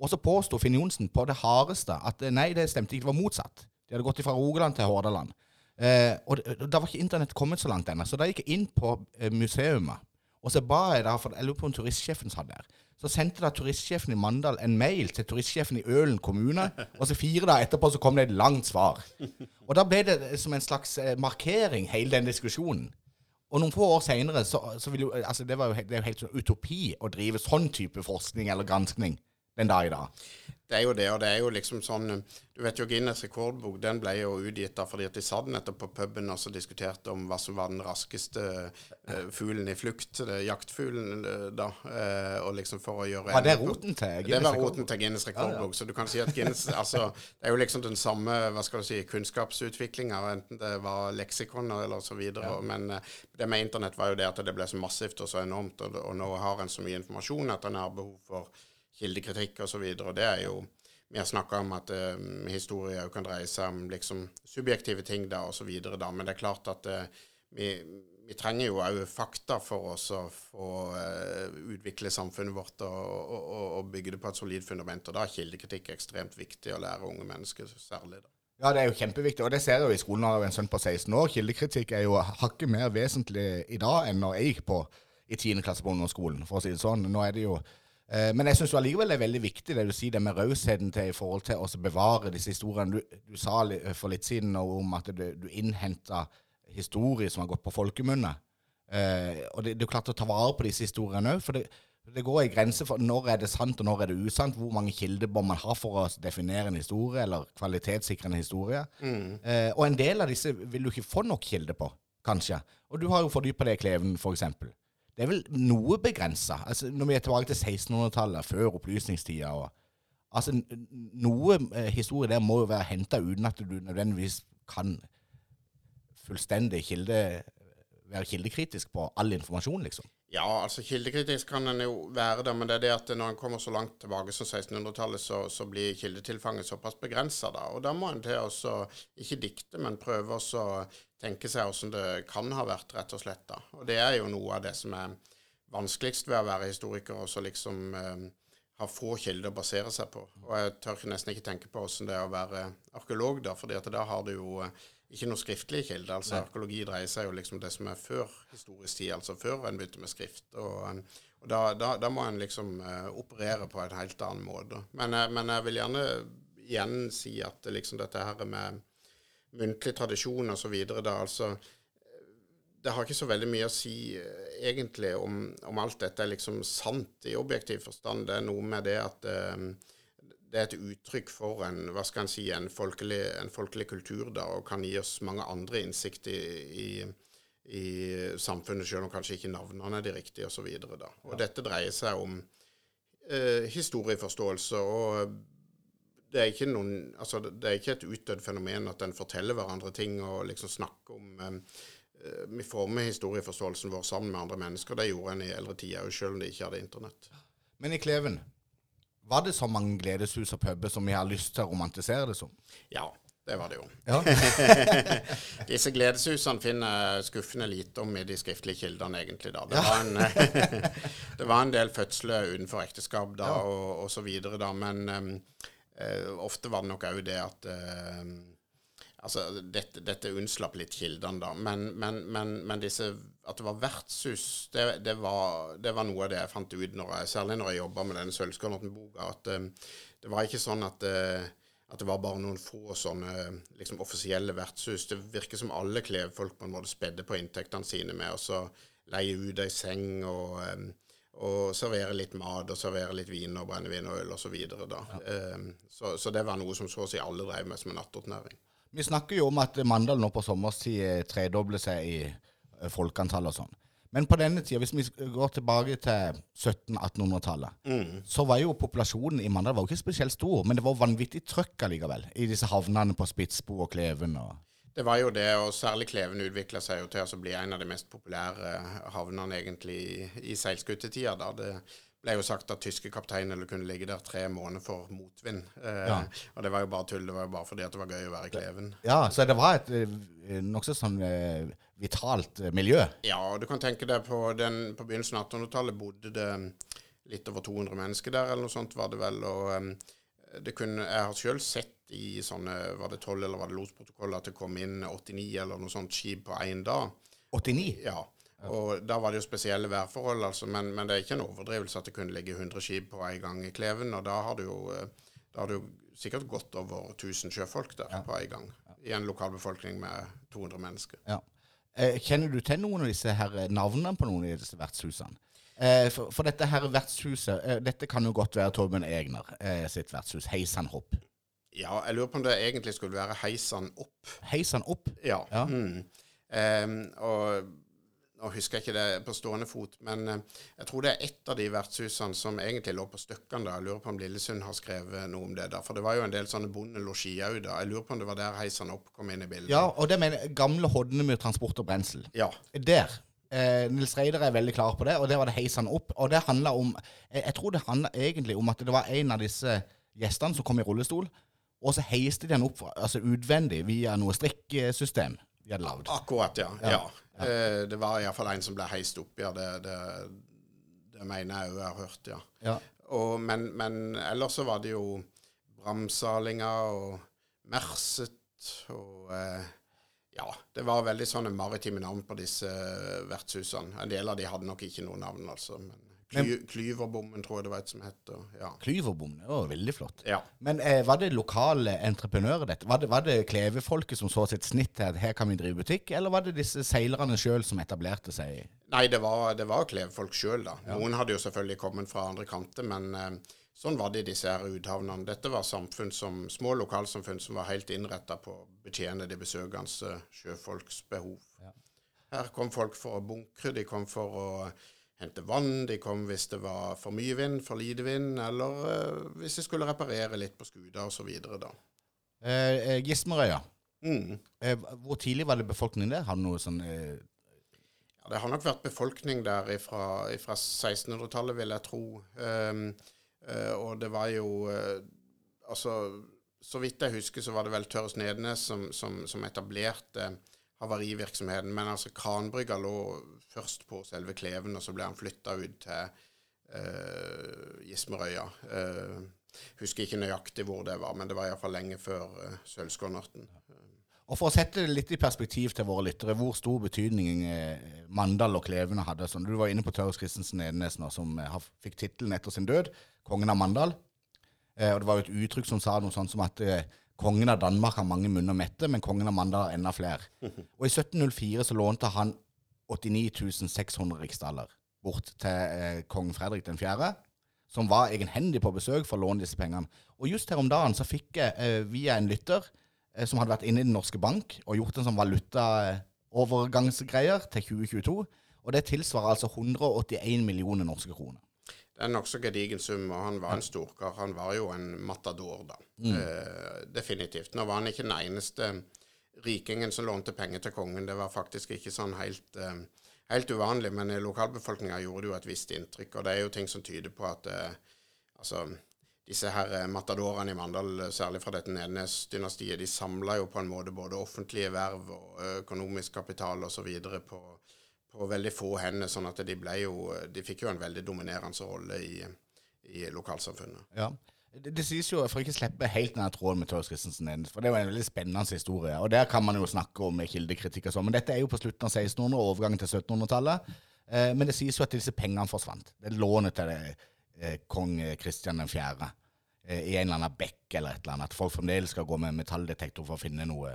Og så påsto Finn Johnsen på det hardeste at eh, nei, det stemte ikke, det var motsatt. De hadde gått fra Rogaland til Hordaland. Eh, og da var ikke internett kommet så langt ennå, så da gikk jeg inn på eh, museet. Og så ba jeg da, for jeg lurer på om turistsjefen sa der. Så sendte da turistsjefen i Mandal en mail til turistsjefen i Ølen kommune. Og så fire dager etterpå så kom det et langt svar. Og da ble det som en slags markering, hele den diskusjonen. Og noen få år seinere så, så, vil jo altså det, var jo, det er jo helt sånn utopi å drive sånn type forskning eller granskning den dag i dag. Det er jo det, og det er jo liksom sånn Du vet jo Guinness rekordbok, den ble jo utgitt da fordi at de satt nettopp på puben og så diskuterte om hva som var den raskeste uh, fuglen i flukt, jaktfuglen uh, da, uh, og liksom for å gjøre Var det roten til Guinness? rekordbok? Det var roten til Guinness rekordbok, ja, ja. så du kan si at Guinness <laughs> altså, Det er jo liksom den samme hva skal du si, kunnskapsutviklinga, enten det var leksikon eller så videre, ja. men det med internett var jo det at det ble så massivt og så enormt, og, og nå har en så mye informasjon at en har behov for kildekritikk osv. Det er jo Vi har snakka om at uh, historie kan dreie seg om liksom subjektive ting da osv. Men det er klart at uh, vi, vi, trenger jo òg fakta for oss å få uh, utvikle samfunnet vårt og, og, og, bygge det på et solid fundament. Og da er kildekritikk ekstremt viktig å lære unge mennesker særlig. da. Ja, det er jo kjempeviktig, og det ser jeg jo i skolen. Har en sønn på 16 år. Kildekritikk er jo hakket mer vesentlig i dag enn når jeg gikk på i 10. klasse på ungdomsskolen, for å si det sånn. Nå er det jo Eh, men jeg syns allikevel det er veldig viktig det du sier det med rausheten til i forhold til å bevare disse historiene. Du, du, sa for litt siden om at du, du innhenta historier som har gått på folkemunne. Eh, og det, det, er klart å ta vare på disse historiene òg. For det, det går i grenser for når er det sant og når er det usant. Hvor mange kildebånd man har for å definere en historie, eller kvalitetssikre en historie. Mm. Eh, og en del av disse vil du ikke få nok kilder på, kanskje. Og du har jo fordypa det i Kleven, f.eks det er vel noe begrensa. Altså, når vi er tilbake til 1600-tallet, før opplysningstida og Altså, noe eh, historie der må jo være henta uten at du nødvendigvis kan fullstendig kilde være kildekritisk på all informasjon, liksom? Ja, altså kildekritisk kan en jo være det, men det er det at når en kommer så langt tilbake som 1600-tallet, så, så, blir kildetilfanget såpass begrensa, da. Og da må en til å ikke dikte, men prøve å tenke seg hvordan det kan ha vært, rett og slett. da. Og det er jo noe av det som er vanskeligst ved å være historiker, og så liksom eh, ha få kilder å basere seg på. Og jeg tør nesten ikke tenke på hvordan det er å være arkeolog, da, fordi at da har du jo eh, ikke noe skriftlig kilde. altså Arkeologi dreier seg jo liksom det som er før historisk tid, altså før en begynte med skrift. Og, og da, da, da, må en liksom uh, operere på en helt annen måte. Men, uh, men, jeg vil gjerne igjen si at liksom dette her med muntlig tradisjon osv. altså det har ikke så veldig mye å si uh, egentlig om, om, alt dette er liksom sant i objektiv forstand. Det er noe med det at uh, det er et uttrykk for en hva skal en si, en folkelig, en folkelig kultur da, og kan gi oss mange andre innsikt i, i, i samfunnet, selv om kanskje ikke navnene er de riktige osv. Og, og ja. dette dreier seg om eh, historieforståelse. og det er, ikke noen, altså det er ikke et utdødd fenomen at en forteller hverandre ting og liksom snakker om eh, Vi former historieforståelsen vår sammen med andre mennesker. Det gjorde en i eldre tider òg, selv om de ikke hadde internett. Men i Kleven, var det så mange gledeshus og puber som vi har lyst til å romantisere det som? Ja, det var det jo. Ja. <laughs> Disse gledeshusene finner skuffende lite om i de skriftlige kildene, egentlig. da. Det, ja. var, en, <laughs> det var, en, del fødsler utenfor ekteskap da, ja. og, og, så videre, da. Men um, uh, ofte var det nok òg det at uh, Altså, dette, dette unnslapp litt kildene, da. Men, men, men, men disse, at det var vertshus, det, det, var, det, var, noe av det jeg fant ut, når jeg, særlig når jeg jobba med denne Sølvskålnatten-boka. At um, det var ikke sånn at, uh, at, det var bare noen få sånne liksom, offisielle vertshus. Det virker som alle klevfolk på en måte spedde på inntektene sine med å leie ut ei seng og um, og servere litt mat og servere litt vin og brennevin og øl osv. Så, videre, da. Ja. Um, så, så det var noe som så å si alle drev med som en attåtnæring. Vi snakker jo om at Mandal nå på sommerstid eh, tredobler seg i eh, folkeantall og sånn. Men på denne tida, hvis vi går tilbake til 1700-1800-tallet, mm. så var jo populasjonen i Mandal var jo ikke spesielt stor, men det var vanvittig trøkk allikevel i disse havnene på Spitsbo og Kleven. og... Det var jo det, og særlig Kleven utvikla seg jo til å bli en av de mest populære havnene egentlig i, i seilskutetida. Det, ble jo sagt at tyske kapteiner kunne ligge der tre måneder for motvind. Eh, ja. Og det var jo bare tull. Det var jo bare fordi at det var gøy å være i Kleven. Ja, så det var et eh, nokså sånn eh, vitalt eh, miljø? Ja, og du kan tenke deg på, den, på begynnelsen av 1800-tallet bodde det litt over 200 mennesker der, eller noe sånt var det vel. og um, det kunne, Jeg har sjøl sett i sånne, var det 12 eller var det losprotokoller, at det kom inn 89 eller noe sånt skip på én dag. 89? Ja. Og Da var det jo spesielle værforhold, altså, men, men, det er ikke en overdrivelse at det kunne ligge 100 skip på en gang i Kleven. Og da har det jo, eh, da har du sikkert godt over 1000 sjøfolk der ja. på en gang. I en lokalbefolkning med 200 mennesker. Ja. Eh, kjenner du til noen av disse her eh, navnene på noen av disse vertshusene? Eh, for, for, dette her vertshuset eh, Dette kan jo godt være Torben Egner sitt vertshus. Heisan Hopp. Ja, jeg lurer på om det egentlig skulle være Heisan Opp. Heisan Opp? Ja. ja. Mm. Um, og nå husker jeg ikke det på stående fot, men eh, jeg tror det er ett av de vertshusene som egentlig lå på Støkkan da. Jeg lurer på om Lillesund har skrevet noe om det. da, For det var jo en del sånne bondelosjier òg da. Jeg lurer på om det var der heisene opp kom inn i bildet. Ja, og det mener gamle Hodnemyr Transport og Brensel. Ja. Der. Eh, Nils Reidar er veldig klar på det, og der var det heisene opp. Og det handla om jeg, jeg, tror det handla egentlig om at det var en av disse gjestene som kom i rullestol, og så heiste de han opp altså utvendig via noe strikkesystem de hadde lagd. Akkurat, ja. ja. ja. Eh, det var iallfall en som ble heist opp, ja. Det, det, det mener jeg òg jeg har hørt, ja. ja. Og, men, men, ellers så var det jo Bramsalinga og Merset og eh, Ja, det var veldig sånne maritime navn på disse vertshusene. En del av de hadde nok ikke noe navn, altså. men Kly, Klyverbommen, tror jeg det var et som het. Ja. Klyverbommen, det var veldig flott. Ja. Men eh, var det lokale entreprenører, dette? Var det, var det klevefolket som så sitt snitt til at her kan vi drive butikk, eller var det disse seilerne sjøl som etablerte seg? Nei, det var, det var klevefolk sjøl, da. Ja. Noen hadde jo selvfølgelig kommet fra andre kanter, men eh, sånn var det i disse her uthavnene. Dette var samfunn som, små lokalsamfunn som var helt innretta på å betjene de besøkende sjøfolks behov. Ja. Her kom folk for å bunkre, de kom for å hente vann, de kom hvis det var for mye vind, for lite vind, eller uh, hvis de skulle reparere litt på skuta osv. Eh, eh, Gismerøya. Mm. Eh, hvor tidlig var det befolkningen der? Har noe sånn eh... Ja, Det har nok vært befolkning der fra 1600-tallet, vil jeg tro. Um, uh, og det var jo uh, Altså, så vidt jeg husker, så var det vel Tørres Nednes som, som, som etablerte havarivirksomheten. Men altså, Kranbrygga lå først på selve Kleven, og så ble han flytta ut til uh, Gismerøya. Uh, husker ikke nøyaktig hvor det var, men det var iallfall lenge før uh, Sølvskålnatten. Og For å sette det litt i perspektiv til våre lyttere, hvor stor betydning eh, Mandal og Klevene hadde sånn, Du var inne på Tørres Christensen Edenes som eh, fikk tittelen etter sin død, kongen av Mandal. Eh, og Det var jo et uttrykk som sa noe sånt som at eh, kongen av Danmark har mange munner mette, men kongen av Mandal har enda flere. <laughs> Og I 1704 så lånte han 89 600 riksdaler bort til eh, kong Fredrik 4., som var egenhendig på besøk for å låne disse pengene. Og just her om dagen så fikk jeg eh, via en lytter Eh, som hadde vært inne i Den norske bank og gjort en sånn valutaovergangsgreier til 2022. Og det tilsvarer altså 181 millioner norske kroner. Det er en nokså gedigen sum, og han var en storkar. Han var jo en matador, da. Mm. Eh, definitivt. Nå var han ikke den eneste rikingen som lånte penger til kongen. Det var faktisk ikke sånn helt, eh, helt uvanlig, men lokalbefolkninga gjorde jo et visst inntrykk. Og det er jo ting som tyder på at eh, altså, disse her eh, matadorene i Mandal, eh, særlig fra dette Nednes-dynastiet, de samla jo på en måte både offentlige verv og eh, økonomisk kapital osv. På, på veldig få hender, sånn at de jo De fikk jo en veldig dominerende rolle i, i lokalsamfunnet. Ja. Det, det, sies jo, For ikke å slippe helt denne tråden med Torjus Christensen for det var en veldig spennende historie. og Der kan man jo snakke om kildekritikk og sånn, men dette er jo på slutten av 1600- og overgangen til 1700-tallet. Eh, men det sies jo at disse pengene forsvant. Det lånet til det eh, kong Kristian 4. Eh, i en eller annen bekk eller et eller annet. At folk fremdeles skal gå med metalldetektor for å finne noe,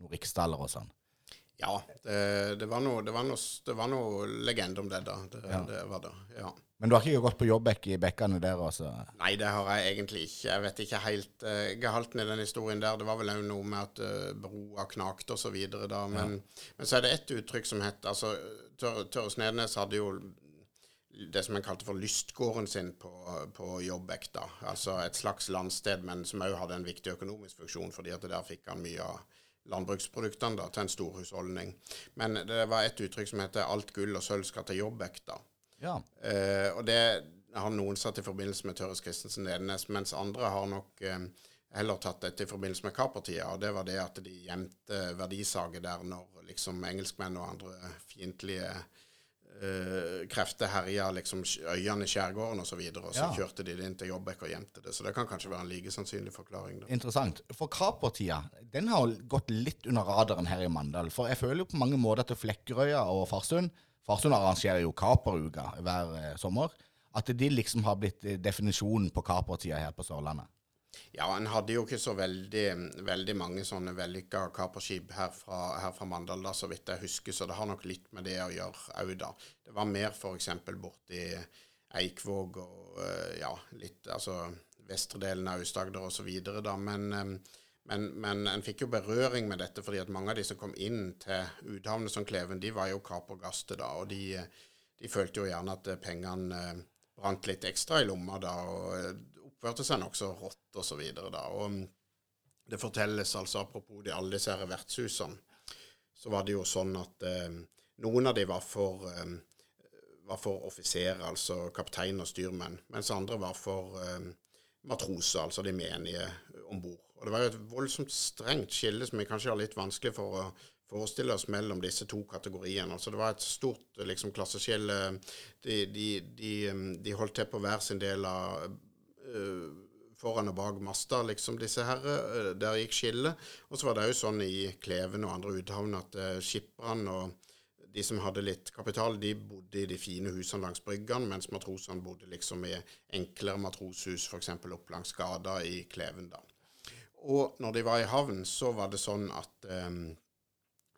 noe riksdaler og sånn. Ja, det, det, var noe, det, var noe, det, var noe, legende om det, da. Det, ja. det var det, ja. Men du har ikke gått på jobbekk i bekkene der? også? Nei, det har jeg egentlig ikke. Jeg vet ikke helt uh, gehalten i den historien der. Det var vel noe med at uh, broa knakte og så videre da. Men, ja. men, så er det ett uttrykk som het altså, Tørre Snednes hadde jo det som en kalte for lystgården sin på, på Jobbek. da, Altså et slags landsted, men som òg hadde en viktig økonomisk funksjon, fordi at der fikk han mye av landbruksproduktene da, til en storhusholdning. Men det var et uttrykk som heter 'alt gull og sølv skal til jobbvekta'. Ja. Eh, og det har noen satt i forbindelse med Tørres Christensen Edenes, mens andre har nok eh, heller tatt dette i forbindelse med Kapertida. Og det var det at de gjemte verdisaget der når liksom engelskmenn og andre fiendtlige uh, krefter herja liksom, øyene i skjærgården osv., og, så videre, og så ja. kjørte de det inn til Jobbek og gjemte det. Så det kan kanskje være en like sannsynlig forklaring. Da. Interessant. For Kapertida den har gått litt under radaren her i Mandal. For jeg føler jo på mange måter at Flekkerøya og Farsund Farsund arrangerer jo kaperuka hver eh, sommer. At de liksom har blitt eh, definisjonen på kapertida her på Sørlandet. Ja, en hadde jo ikke så veldig, veldig mange sånne vellykka kaperskip her her fra Mandal, da, så vidt jeg husker, så det har nok litt med det å gjøre òg, da. Det var mer f.eks. borti Eikvåg og eh, ja, litt altså vestre delen av Aust-Agder osv., da. Men, men, men, en fikk jo berøring med dette, fordi at mange av de som kom inn til uthavnet som Kleven, de var jo kapergaster da, og de, de følte jo gjerne at pengene eh, brant litt ekstra i lomma da. og oppførte seg nokså rått. Og mm, det fortelles altså, apropos de alle disse vertshusene, så var det jo sånn at eh, noen av de var for, eh, for offiserer, altså kaptein og styrmenn, mens andre var for eh, matroser, altså de menige om bord. Og det var jo et voldsomt strengt skille som vi kanskje har litt vanskelig for å forestille oss mellom disse to kategoriene. Altså Det var et stort liksom, klasseskille. De, de, de, de, holdt til på hver sin del av foran og bak masta, liksom, disse her. Eh, der gikk skillet. Og så var det òg sånn i Kleven og andre uthavn at uh, skipperne og de som hadde litt kapital, de bodde i de fine husene langs bryggene, mens matrosene bodde liksom i enklere matroshus, f.eks. opp langs gata i Kleven. da. Og når de var i havn, så var det sånn at um,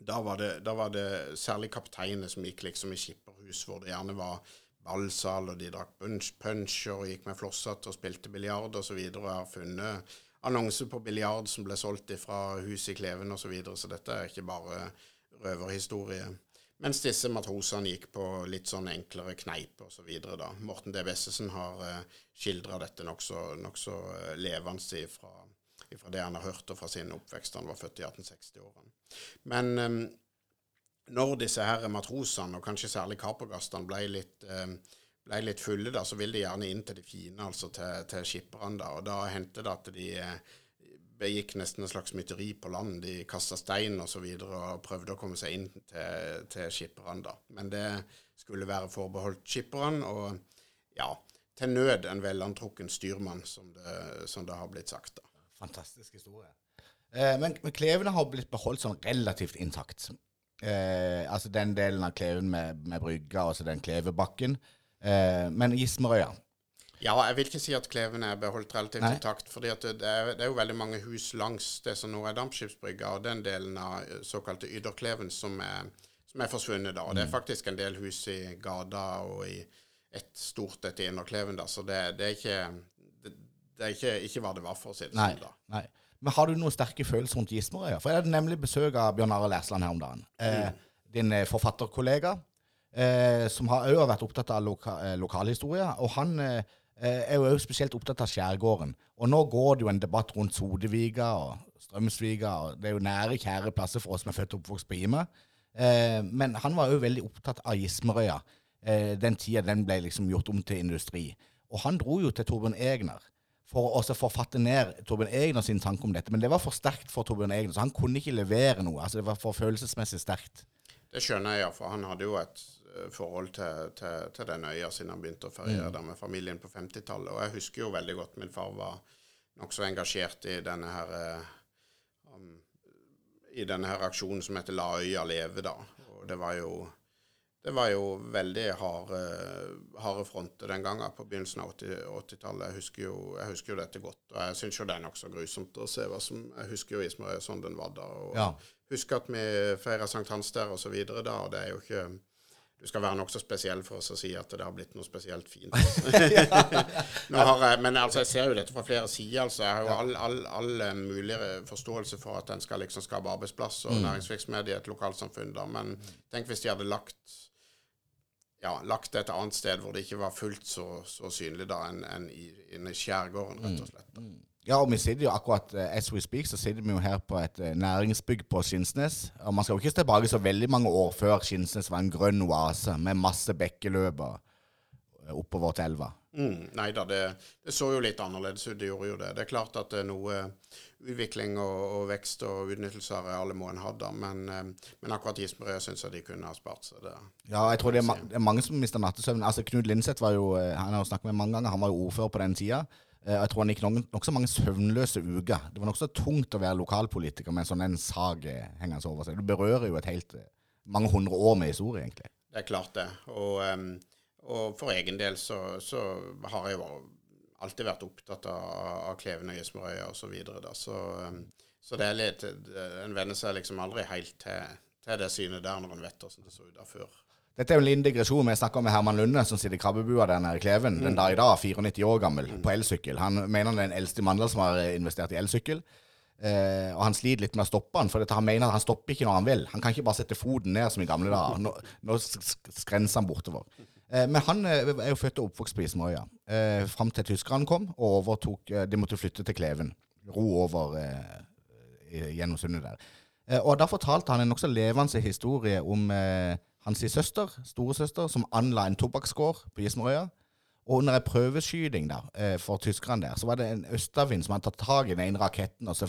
da, var det, da, var det, særlig kapteinene som gikk liksom i skipperhus, hvor det gjerne var ballsal, og de drakk puncher og gikk med flosshatt og spilte biljard osv. Og, og har funnet annonser på biljard som ble solgt fra hus i Kleven osv. Så, videre, så dette er ikke bare røverhistorie. Mens disse matrosene gikk på litt sånn enklere kneip osv. Morten D. Bessesen har eh, skildra dette nokså nok så, uh, levende fra, det han har hørt og fra sin oppvekst. Han var født i 1860-årene. Men um, når disse her matrosene, og kanskje særlig kapergastene, ble litt, eh, ble litt fulle, da, så ville de gjerne inn til de fine, altså til, til skipperne. da, Og da hendte det at de eh, begikk nesten en slags mytteri på land. De kasta stein og så videre og prøvde å komme seg inn til, til skipperne. Men det skulle være forbeholdt skipperne, og ja, til nød en velantrukken styrmann, som det, som det har blitt sagt. da. Fantastisk historie. Eh, men, men klevene har blitt beholdt sånn relativt intakt. Eh, altså den delen av Kleven med, med brygga, altså den Klevebakken. Eh, men Gismerøya Ja, jeg vil ikke si at Kleven er beholdt relativt Nei. intakt. fordi det det er jo veldig mange hus langs det som nå er dampskipsbrygga, og den delen av eh, såkalte Yderkleven som er, som er forsvunnet. da. Og det er faktisk en del hus i gata og i et stort et i Innerkleven, da, så det, det er ikke det, det er ikke, ikke hva det var, for å si det sånn. da. nei. Men har du noen sterke følelser rundt Gismerøya? For jeg hadde nemlig besøk av Bjørn Arild Ersland her om dagen. Eh, Din eh, forfatterkollega, eh, som har òg vært opptatt av loka, eh, lokalhistorie. Og han eh, er jo også spesielt opptatt av skjærgården. Og nå går det jo en debatt rundt Sodeviga og Strømsviga. og Det er jo nære, kjære plasser for oss som er født og oppvokst på Ime. Eh, men han var òg veldig opptatt av Gismerøya. Eh, den tida den ble liksom gjort om til industri. Og han dro jo til Torbjørn Egner for å forfatte ned Torbjørn Egner sin tanke om dette. Men det var for sterkt for Torbjørn Egner, så han kunne ikke levere noe. altså Det var for følelsesmessig sterkt. Det skjønner jeg, ja, for han hadde jo et eh, forhold til, til, til den øya siden han begynte å feriere der med familien på 50-tallet. Og jeg husker jo veldig godt min far var nokså engasjert i denne her eh, um, i denne her aksjonen som heter La øya leve, da. Og det var jo det var jo veldig harde, harde fronter den gangen på begynnelsen av 80 80-tallet. Jeg, husker jo- jeg husker jo dette godt. Og jeg syns jo det er nokså grusomt å se hva som Jeg husker jo Ismael sånn den var da. Og Ja. husker at vi feirer Sankthans der og så videre da, og det er jo ikke Du skal være nokså spesiell for oss å si at det har blitt noe spesielt fint. <laughs> Jeg, men altså, jeg ser jo dette fra flere sider. altså. Jeg har jo all, all, all eh, mulig forståelse for at en skal liksom skape arbeidsplass og næringsvirksomhet i et lokalsamfunn. da, Men tenk hvis de hadde lagt ja, lagt det et annet sted hvor det ikke var fullt så, så synlig da enn en i, en i skjærgården, rett og slett. da. Ja, og vi sitter jo akkurat uh, as we speak, så sitter vi jo her på et uh, næringsbygg på Skinsnes. Og man skal jo ikke tilbake så veldig mange år før Skinsnes var en grønn oase med masse bekkeløp og, eh, oppover til elva. Mm, nei da, det, det så jo litt annerledes ut. Det gjorde jo det. Det er klart at uh, noe utvikling og, og vekst og utnyttelse av arealet ha, da. Men, eh, men akkurat Gismerøya syns jeg de kunne ha spart seg det. Ja, jeg tror det er, ma det er mange som mister nattesøvn. Altså, Knut Lindseth var jo, eh, han har jo snakket med mange ganger, han var jo ordfører på den tida. Eh, Jeg tror han gikk nok- nokså mange søvnløse uker. Det var nokså tungt å være lokalpolitiker med en sånn en sag hengende over seg. Du berører jo et helt mange hundre år med historie, egentlig. Det er klart det. Og, og for egen del så, så har jeg jo alltid vært opptatt av, av Kleven og Gismerøya og så videre. Så, så det er litt En venner seg liksom aldri helt til, til det synet der når en vet hvordan det så ut der før. Dette er jo en liten digresjon. Vi snakka med Herman Lunde, som sitter i krabbebua der nede i Kleven den dag i dag, 94 år gammel, på elsykkel. Han mener han er den eldste mannen som har eh, investert i elsykkel. Eh, og han sliter litt med å stoppe han, for han mener at han stopper ikke når han vil. Han kan ikke bare sette foten ned som i gamle dager. Nå, nå sk- sk- skrenser han bortover. Eh, men han eh, er jo født og oppvokst på Ismøya. Eh, Fram til tyskerne kom og overtok eh, De måtte flytte til Kleven. Ro over eh, gjennom sundet der. Og da fortalte han en nokså levende historie om hans søster, storesøster, som anla en tobakksgård på Gismerøya. Og under en prøveskyting da, for tyskerne der, så var det en østavind som hadde tatt tak i den ene raketten, og så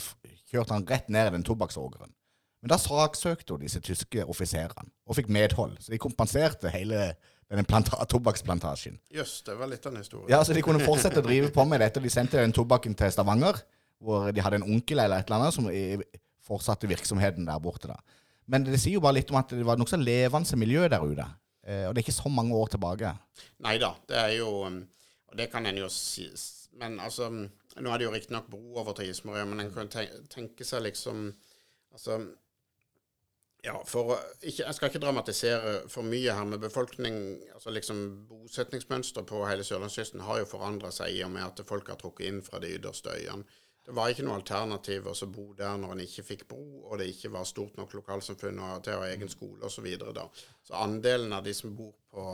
kjørte han rett ned i den tobakksågeren. Men da saksøkte hun disse tyske offiserene, og fikk medhold. Så de kompenserte hele planta tobakksplantasjen. Jøss, det var litt av en historie. Ja, så de kunne fortsette å drive på med dette. De sendte den tobakken til Stavanger, hvor de hadde en onkel eller et eller annet som fortsatte virksomheten der borte. da. Men det sier jo bare litt om at det var nokså levende miljø der ute. Eh, og det er ikke så mange år tilbake. Nei da, det er jo um, Og det kan en jo si Men altså um, Nå er det jo riktignok bro over til Ismorøya, men en kan tenke seg liksom Altså Ja, for ikke, Jeg skal ikke dramatisere for mye her med befolkning altså liksom Bosetningsmønster på hele sørlandskysten har jo forandra seg i og med at folk har trukket inn fra de ytterste øyene. Det var ikke noe alternativ å bo der når en ikke fikk bro, og det ikke var stort nok lokalsamfunn og til å ha egen skole osv. Så, videre så andelen av de som bor på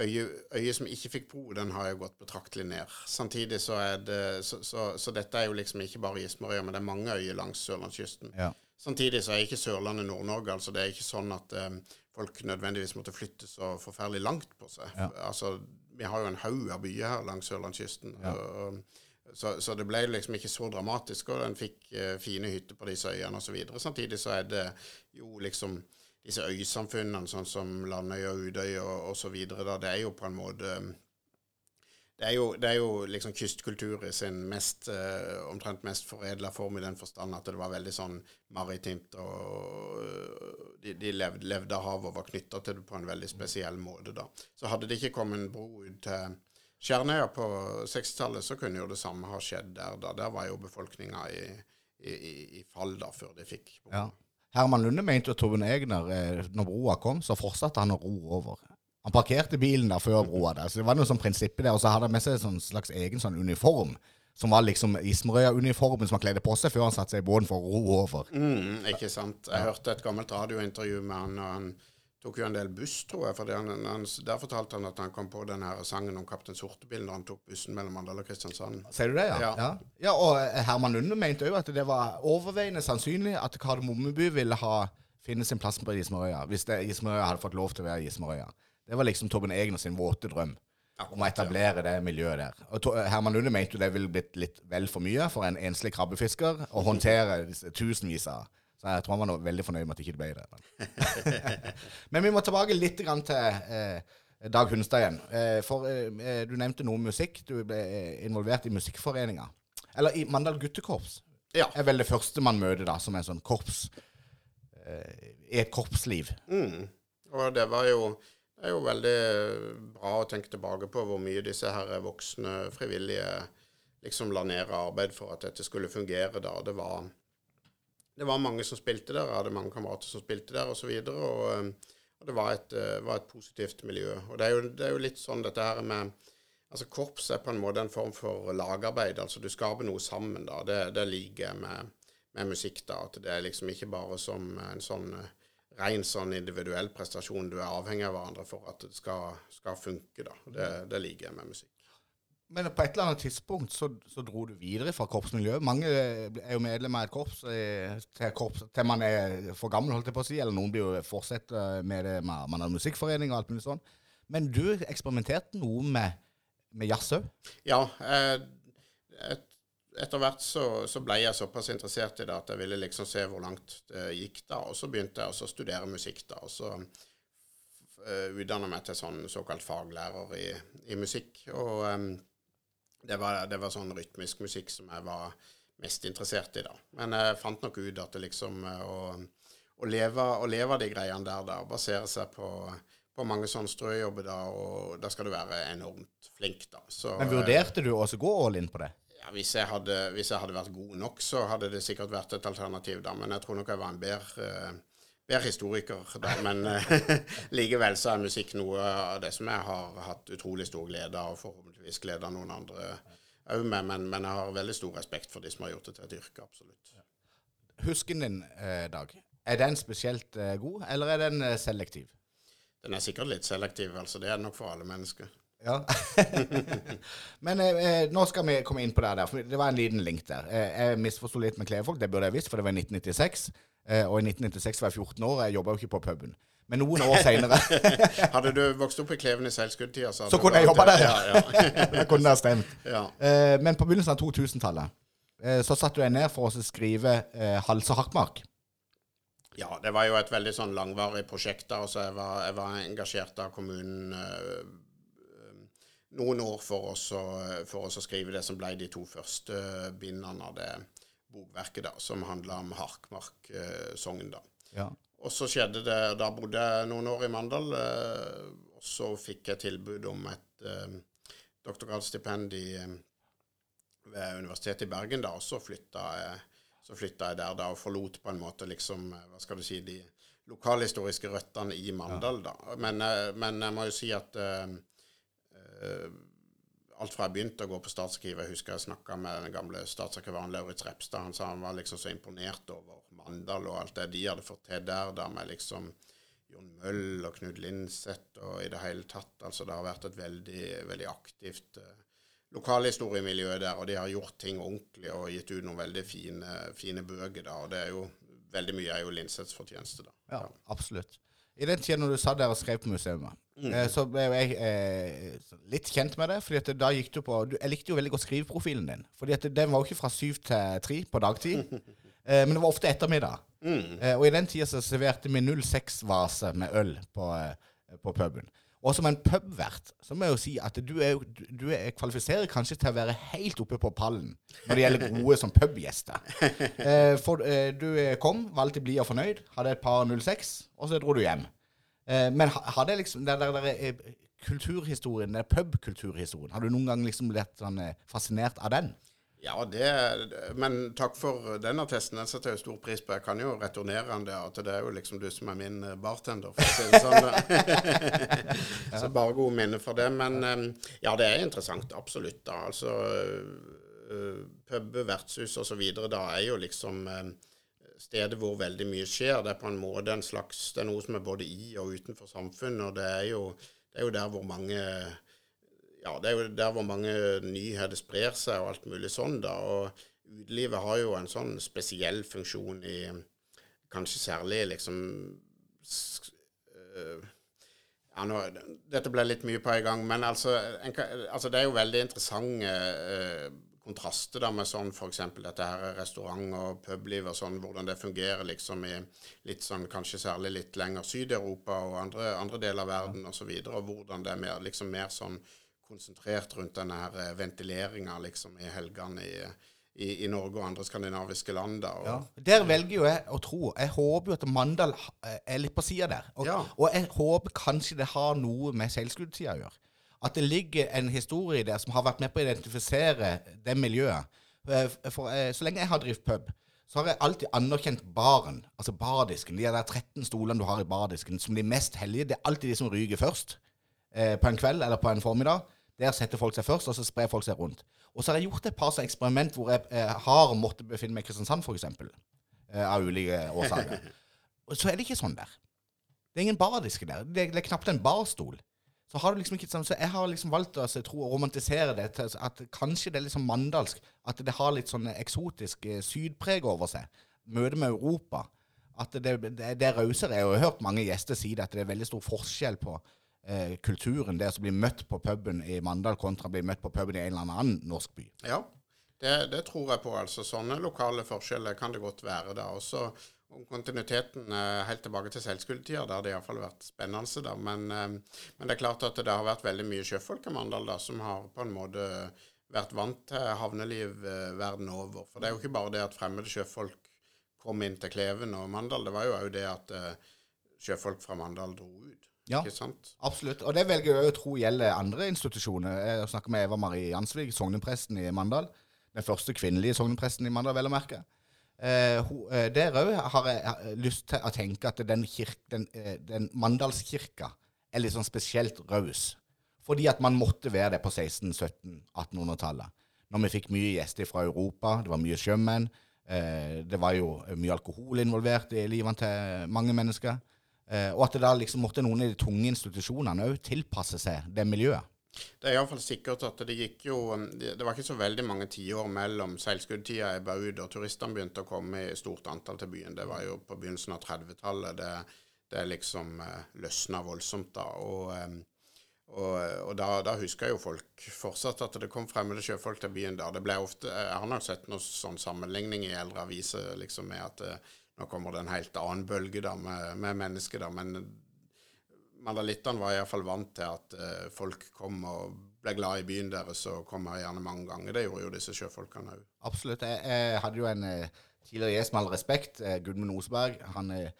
øye, øye som ikke fikk bro, den har jo gått betraktelig ned. Samtidig så er det Så, så, så dette er jo liksom ikke bare Gismarøya, men det er mange øyer langs sørlandskysten. Ja. Samtidig så er ikke Sørlandet Nord-Norge. altså Det er ikke sånn at um, folk nødvendigvis måtte flytte så forferdelig langt på seg. Ja. Altså, Vi har jo en haug av byer her langs sørlandskysten. og- Så, så det ble liksom ikke så dramatisk, og en fikk uh, fine hytter på disse øyene osv. Samtidig så er det jo liksom disse øysamfunnene, sånn som Landøy og Udøy og osv., det er jo på en måte det er, jo, det er jo liksom kystkultur i sin mest, uh, omtrent mest foredla form i den forstand at det var veldig sånn maritimt, og øh, de, de levde, levde av havet og var knytta til det på en veldig spesiell måte. da. Så hadde det ikke kommet en bro ut til Skjernøya på 60-tallet, så kunne jo det samme ha skjedd der. da. Der var jo befolkninga i, i, i, fall da, før de fikk. Ja. Herman Lunde mente jo Torben Egner, eh, når broa kom, så fortsatte han å ro over. Han parkerte bilen der før broa der, så det var noe sånn prinsipp der. Og så hadde han med seg en sånn slags egen sånn uniform, som var liksom Ismerøya-uniformen som han kledde på seg før han satte seg i båten for å ro over. Mm, ikke sant. Jeg hørte et gammelt radiointervju med han, og han tok jo en del buss, tror jeg. For han, han, der fortalte han at han kom på den her sangen om Kaptein Sortebil når han tok bussen mellom Mandal og Kristiansand. Ser du det, ja? Ja. ja. ja og eh, Herman Lunde mente òg at det var overveiende sannsynlig at Kardemommeby ville ha finne sin plass på Ismerøya, hvis det, Ismerøya hadde fått lov til å være Ismørøya. Det var liksom Torben Egner sin våte drøm om å etablere det miljøet der. Og Herman Lunde mente jo det ville blitt litt vel for mye for en enslig krabbefisker å håndtere tusenvis av Så jeg tror han var veldig fornøyd med at det ikke ble det. <laughs> Men vi må tilbake litt grann til eh, Dag Hunstad igjen. Eh, for eh, du nevnte noe om musikk. Du ble eh, involvert i musikkforeninga. Eller i Mandal guttekorps. Ja. er vel det første man møter da, som er sånn korps eh, i et korpsliv. Mm. Og det var jo det er jo veldig bra å tenke tilbake på hvor mye disse her voksne frivillige liksom la ned arbeid for at dette skulle fungere da. Det var, det var mange som spilte der, jeg hadde mange kamerater som spilte der osv. Og, og, eh, og det var et, eh, var et positivt miljø. Og det er, jo, det er jo litt sånn dette her med Altså Korps er på en måte en form for lagarbeid. altså Du skaper noe sammen. da, Det, det liker jeg med, med musikk. da, At det er liksom ikke bare som en sånn eh, ren sånn individuell prestasjon. Du er avhengig av hverandre for at det skal, skal funke. da. Det, det liker jeg med musikk. Men på et eller annet tidspunkt så, så dro du videre fra korpsmiljøet. Mange er jo medlem av et korps eh, til, korps til man er for gammel, holdt jeg på å si. Eller noen blir jo fortsetter med det med man har musikkforening og alt mulig sånn. Men du eksperimenterte noe med, med jazz òg? Ja. Eh, et, etter hvert så, så ble jeg såpass interessert i det at jeg ville liksom se hvor langt det gikk da. Og så begynte jeg også å studere musikk da. Og så uh, utdanna meg til sånn såkalt faglærer i, i musikk. Og um, det, var, det var sånn rytmisk musikk som jeg var mest interessert i da. Men jeg fant nok ut at det liksom eh, å, å, leve, å leve de greiene der, da, basere seg på, på mange sånne strøjobber da, og da skal du være enormt flink, da. Så, Men vurderte du også å gå all in på det? Ja, hvis, jeg hadde, hvis jeg hadde vært god nok, så hadde det sikkert vært et alternativ, da. Men jeg tror nok jeg var en bedre, eh, bedre historiker da. Men eh, <laughs> likevel så er musikk noe av det som jeg har hatt utrolig stor glede av, og forhåpentligvis glede av noen andre òg med. Men, men jeg har veldig stor respekt for de som har gjort det til et yrke, absolutt. Husken din, eh, Dag, er den spesielt god, eller er den selektiv? Den er sikkert litt selektiv, altså. Det er den nok for alle mennesker. Ja. <laughs> Men eh, eh, nå skal vi komme inn på det der, for det var en liten link der. Eh, jeg misforsto litt med Klevefolk, det burde jeg visst, for det var i 1996. Eh, og i 1996 var jeg 14 år, og jeg jobba jo ikke på puben. Men noen år seinere <laughs> Hadde du vokst opp i Kleven i seilskuddtida, så, så kunne jeg jobba der, Ja, ja. <laughs> det kunne ha stemt. ja. Eh, men på begynnelsen av 2000-tallet eh, så satte du deg ned for å skrive eh, Hals og Harkmark. Ja, det var jo et veldig sånn langvarig prosjekt. da, så jeg var, jeg var engasjert av kommunen noen år for oss, å, for oss å skrive det som ble de to første bindene av det bokverket, da, som handla om Harkmark-sogn. da. Ja. Og så skjedde det Da bodde jeg noen år i Mandal, eh, og så fikk jeg tilbud om et eh, doktorgradsstipend øh, ved Universitetet i Bergen, da, og så flytta jeg så flytta jeg der da og forlot på en måte liksom, eh, hva skal du si, de lokalhistoriske røttene i Mandal. da. Men, eh, men jeg må jo si at eh, eh, alt fra jeg begynte å gå på statsarkivet Jeg husker jeg snakka med den gamle statsarkivaren Lauritz Repstad. Han sa han var liksom så imponert over Mandal og alt det de hadde fått til der, da med liksom Jon Møll og Knut Linseth og i det hele tatt. Altså det har vært et veldig, veldig aktivt eh, lokalhistoriemiljø der, og de har gjort ting ordentlig og gitt ut noen veldig fine, fine bøker. da, og Det er jo veldig mye er jo Linseths fortjeneste, da. Ja, absolutt. I den tida når du satt der og skrev på museet, Mm. eh, så ble jeg eh, litt kjent med det. fordi da gikk du på Jeg likte jo veldig godt skriveprofilen din. fordi at den var jo ikke fra syv til tre på dagtid. <laughs> eh, men det var ofte ettermiddag. Mm. Eh, og i den tida så serverte vi 06-vase med øl på, eh, på puben. Og som en pubvert så må jeg jo si at du, er, du, er kvalifiserer kanskje til å være helt oppe på pallen når det gjelder gode som pubgjester. <laughs> Eh, for eh, du kom, valgte blid og fornøyd, hadde et par 06, og så dro du hjem. Eh, men har hadde liksom der, der, der, eh, kulturhistorien, den pubkulturhistorien, har du noen gang liksom blitt sånn eh, fascinert av den? Ja, det, men takk for den attesten. Den setter jeg jo stor pris på. Jeg kan jo returnere den der, at det er jo liksom du som er min eh, bartender, for å si det sånn. <laughs> Så bare gode minner for det. Men eh, ja, det er interessant. Absolutt. da. Altså eh, pub, vertshus osv. da er jo liksom stedet hvor veldig mye skjer. Det er på en måte en slags Det er noe som er både i og utenfor samfunnet, og det er jo, det er jo der hvor mange ja, det er jo der hvor mange nyheter sprer seg og alt mulig sånn, da. Og utelivet har jo en sånn spesiell funksjon i Kanskje særlig liksom øh, ja, nå, Dette ble litt mye på en gang, men altså, en, altså det er jo veldig interessante øh, kontraster da med sånn f.eks. dette her restaurant- og publiv og sånn, hvordan det fungerer liksom i litt sånn kanskje særlig litt lenger Syd-Europa og andre, andre deler av verden osv., og, så videre, og hvordan det er mer, liksom mer sånn konsentrert rundt denne eh, ventileringa liksom i helgene i, i, i Norge og andre skandinaviske land. da. Og, Ja. Der velger jo jeg å tro Jeg håper jo at Mandal er litt på sida der. Og, Ja. og jeg håper kanskje det har noe med seilskutida å gjøre. At det ligger en historie der som har vært med på å identifisere det miljøet. Eh, For eh, Så lenge jeg har drevet pub, så har jeg alltid anerkjent baren, altså bardisken. De der 13 stolene du har i bardisken, som de mest hellige. Det er alltid de som ryker først eh, på en kveld eller på en formiddag. Der setter folk seg først, og så sprer folk seg rundt. Og så har jeg gjort et par sånne eksperiment hvor jeg eh, har måttet befinne meg i Kristiansand, f.eks. Eh, av ulike årsaker. Og så er det ikke sånn der. Det er ingen bardiske der. Det er, det er knapt en barstol. Så liksom ikke sånn, så jeg har liksom valgt å altså, tro og romantisere det til at kanskje det er litt sånn mandalsk. At det har litt sånn eksotisk eh, sydpreg over seg. Møte med Europa. At det, det, det er rausere. Jeg har hørt mange gjester si det, at det er veldig stor forskjell på eh, kulturen. Det å bli møtt på puben i Mandal kontra bli møtt på puben i en eller annen norsk by. Ja, det, det tror jeg på. altså. Sånne lokale forskjeller kan det godt være. da. Også om kontinuiteten eh, helt tilbake til seilskuddtida, der det iallfall har vært spennende. da. Men, eh, men det er klart at det har vært veldig mye sjøfolk i Mandal da, som har på en måte vært vant til havneliv eh, verden over. For det er jo ikke bare det at fremmede sjøfolk kom inn til Kleven og Mandal, det var jo òg det at sjøfolk fra Mandal dro ut. Ja. Absolutt. Og det velger jeg å tro gjelder andre institusjoner. Jeg snakker med Eva Marie Jansvig, sognepresten i Mandal. Den første kvinnelige sognepresten i Mandal, vel å merke. Eh, hun, eh, der òg har jeg lyst til å tenke at den, kirk, den, eh, den Mandalskirka er litt sånn spesielt raus. Fordi at man måtte være det på 16-, 17-, 1800-tallet. Når vi fikk mye gjester fra Europa, det var mye sjømenn. Eh, det var jo mye alkohol involvert i livene til mange mennesker. Eh, og at det da liksom måtte noen i de tunge institusjonene òg tilpasse seg det miljøet. Det er iallfall sikkert at det gikk jo um, Det var ikke så veldig mange tiår mellom seilskuddtida ebba ut og turistene begynte å komme i stort antall til byen. Det var jo på begynnelsen av 30-tallet det, det liksom uh, løsna voldsomt da. Og, um, og, og da, da husker jo folk fortsatt at det kom fremmede sjøfolk til byen der. Det ble ofte, Jeg har nok sett noen sånn sammenligning i eldre aviser liksom med at uh, nå kommer det en helt annen bølge da med, med mennesker, da. Men mandalittene var iallfall vant til at eh, folk kom og ble glad i byen deres og kom her gjerne mange ganger. Det gjorde jo disse sjøfolkene òg. Absolutt. Jeg, jeg hadde jo en eh, tidligere gjest med all respekt, eh, Gudmund Oseberg. Han eh,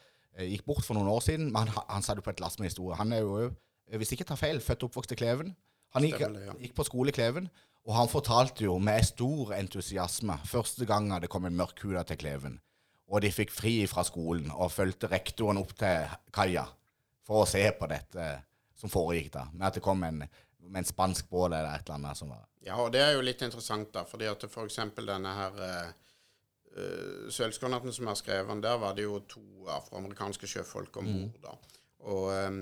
gikk bort for noen år siden, men han, han satt jo på et lass med historie. Han er jo, hvis jeg ikke tar feil, født og oppvokst i Kleven. Han gikk, Stemmer ja. gikk på skole i Kleven, og han fortalte jo med stor entusiasme første gangen det kom en mørkhuda til Kleven, og de fikk fri fra skolen og fulgte rektoren opp til kaia for å se på dette som foregikk da, med at det kom en, med en spansk båt eller et eller annet som var Ja, og det er jo litt interessant, da, fordi at f.eks. denne her uh, Sølvskornatten som har skrevet, der var det jo to afroamerikanske sjøfolk om bord. da. Og, um,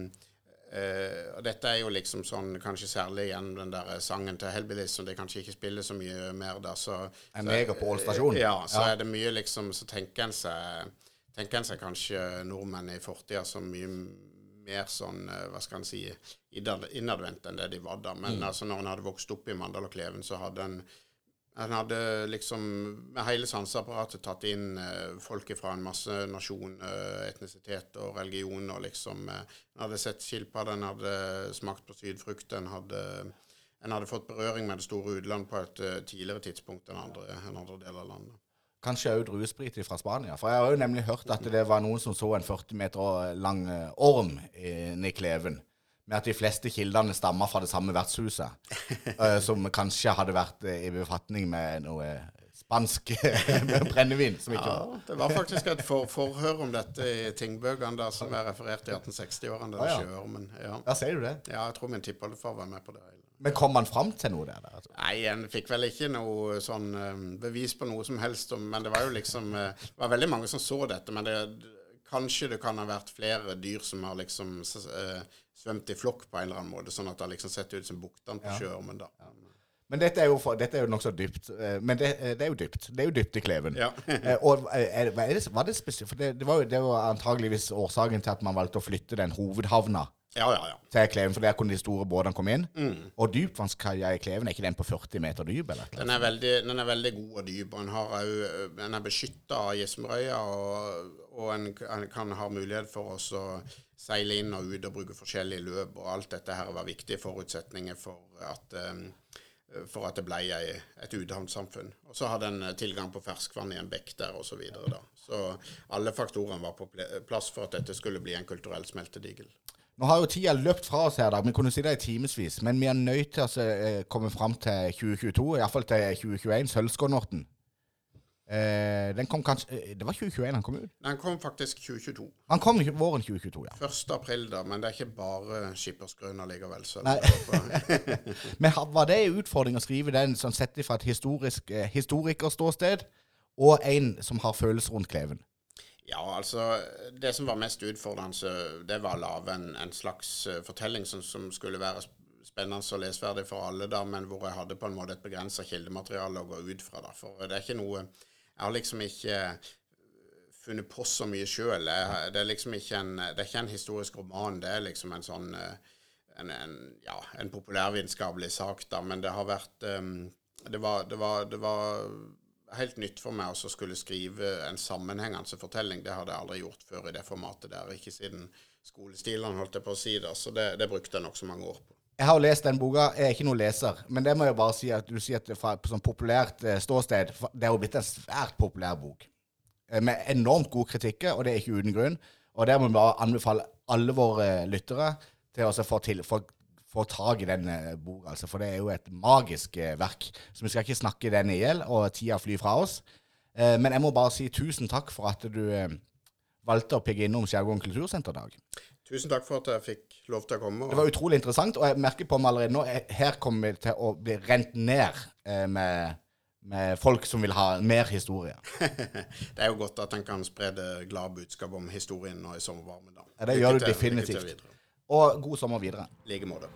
eh, og dette er jo liksom sånn, kanskje særlig gjennom den der sangen til Hellbillies, som de kanskje ikke spiller så mye mer der. så... En mega på Ål stasjon. Ja, så Ja. er det mye liksom Så tenker en seg tenker en seg kanskje nordmenn i fortida som mye mer sånn, eh, hva skal en si, innad- innadvendt enn det de var da. Men altså, når en hadde vokst opp i Mandal og Kleven, så hadde en en hadde liksom med hele sanseapparatet tatt inn eh, folk fra en masse nasjon, eh, etnisitet og religion. og liksom, eh, En hadde sett skilpadde, en hadde smakt på sydfrukt, en hadde, en hadde fått berøring med det store utland på et eh, tidligere tidspunkt enn andre, en andre deler av landet. Kanskje òg druesprit fra Spania. For jeg har jo nemlig hørt at det var noen som så en 40 meter lang eh, orm i Kleven. Med at de fleste kildene stammer fra det samme vertshuset. <laughs> eh, som kanskje hadde vært eh, i befatning med noe spansk <laughs> brennevin. Ja, det var faktisk et for, forhør om dette i tingbøkene der som er referert i 1860-årene. Ah, ja. sjøormen. Ja. Ja, sier du det? ja, jeg tror min tippoldefar var med på det. Men kom man fram til noe der? der altså? Nei, en fikk vel ikke noe sånn eh, bevis på noe som helst, om, men det var jo liksom Det var veldig mange som så dette, men det, kanskje det kan ha vært flere dyr som har liksom eh, svømt i flokk på en eller annen måte, sånn at det liksom setter ut som buktene på sjøormen da. Men dette er jo, for, dette er jo nokså dypt. eh, Men det, eh, det er jo dypt. Det er jo dypt i Kleven. Ja. <laughs> Eh, og er, er det, var det spesielt? For det, det, var jo, det var antageligvis årsaken til at man valgte å flytte den hovedhavna Ja, ja, ja. til Kleven, for der kunne de store båtene komme inn. Og dypvannskaia i Kleven, er ikke den på 40 meter dyp? eller? Den er, veldig, den er veldig god og dyp, den, har den er beskytta av Gismrøya, og, og en, en kan ha mulighet for å seile inn og ut og bruke forskjellige løp, og alt dette her var viktige forutsetninger for at, um, for at det ble et utehavnssamfunn. Og så hadde en eh, tilgang på ferskvann i en bekk der, og så videre. Så alle faktorene var på plass for at dette skulle bli en kulturell smeltedigel. Nå har jo tida løpt fra oss her, da. Vi kunne si det i timevis. Men vi er nødt til å altså, eh, komme fram til 2022, iallfall til 2021, Sølvskånorten. Eh, den kom kanskje eh, Det var 2021 han kom ut? Den kom faktisk 2022. Han kom våren 2022, ja. 1. april da, men det er ikke bare skippersgrunner allikevel. Så <laughs> Men var det en utfordring å skrive den sånn sett fra et historisk eh, historikerståsted, og en som har følelser rundt Kleven? Ja, altså Det som var mest utfordrende, det var å lage en, en slags eh, fortelling som, som skulle være spennende og lesverdig for alle, da, men hvor jeg hadde på en måte et begrensa kildemateriale å gå ut fra. da, For det er ikke noe Jeg har liksom ikke funnet på så mye sjøl. Det er liksom ikke en, det er ikke en historisk roman. Det er liksom en sånn eh, en, en, ja, en populærvitenskapelig sak, da, men det har vært um, det, var, det, var, det var helt nytt for meg å skulle skrive en sammenhengende fortelling. Det hadde jeg aldri gjort før i det formatet der, ikke siden skolestilene, holdt jeg på å si Da. Så det, det brukte jeg nokså mange år på. Jeg har jo lest den boka. Jeg er ikke noen leser. Men det må jeg bare si at du sier at fra et sånn populært eh, ståsted Det er jo blitt en svært populær bok. Eh, Med enormt god kritikker, og det er ikke uten grunn. Og der må vi bare anbefale alle våre eh, lyttere til å få, til, få, få tak i den boka. Altså, for det er jo et magisk verk. Så vi skal ikke snakke den i hjel, og tida flyr fra oss. Men jeg må bare si tusen takk for at du valgte å pigge innom Skjærgården kultursenterdag. Tusen takk for at jeg fikk lov til å komme. Det var utrolig interessant, og jeg merker på meg allerede nå Her kommer vi til å bli rent ned eh, med, med folk som vil ha mer historie. <laughs> det er jo godt at en kan spre det glade budskap om historien nå i sommervarmen. da. Ja, det gjør du definitivt. Og god sommer videre. I like måte.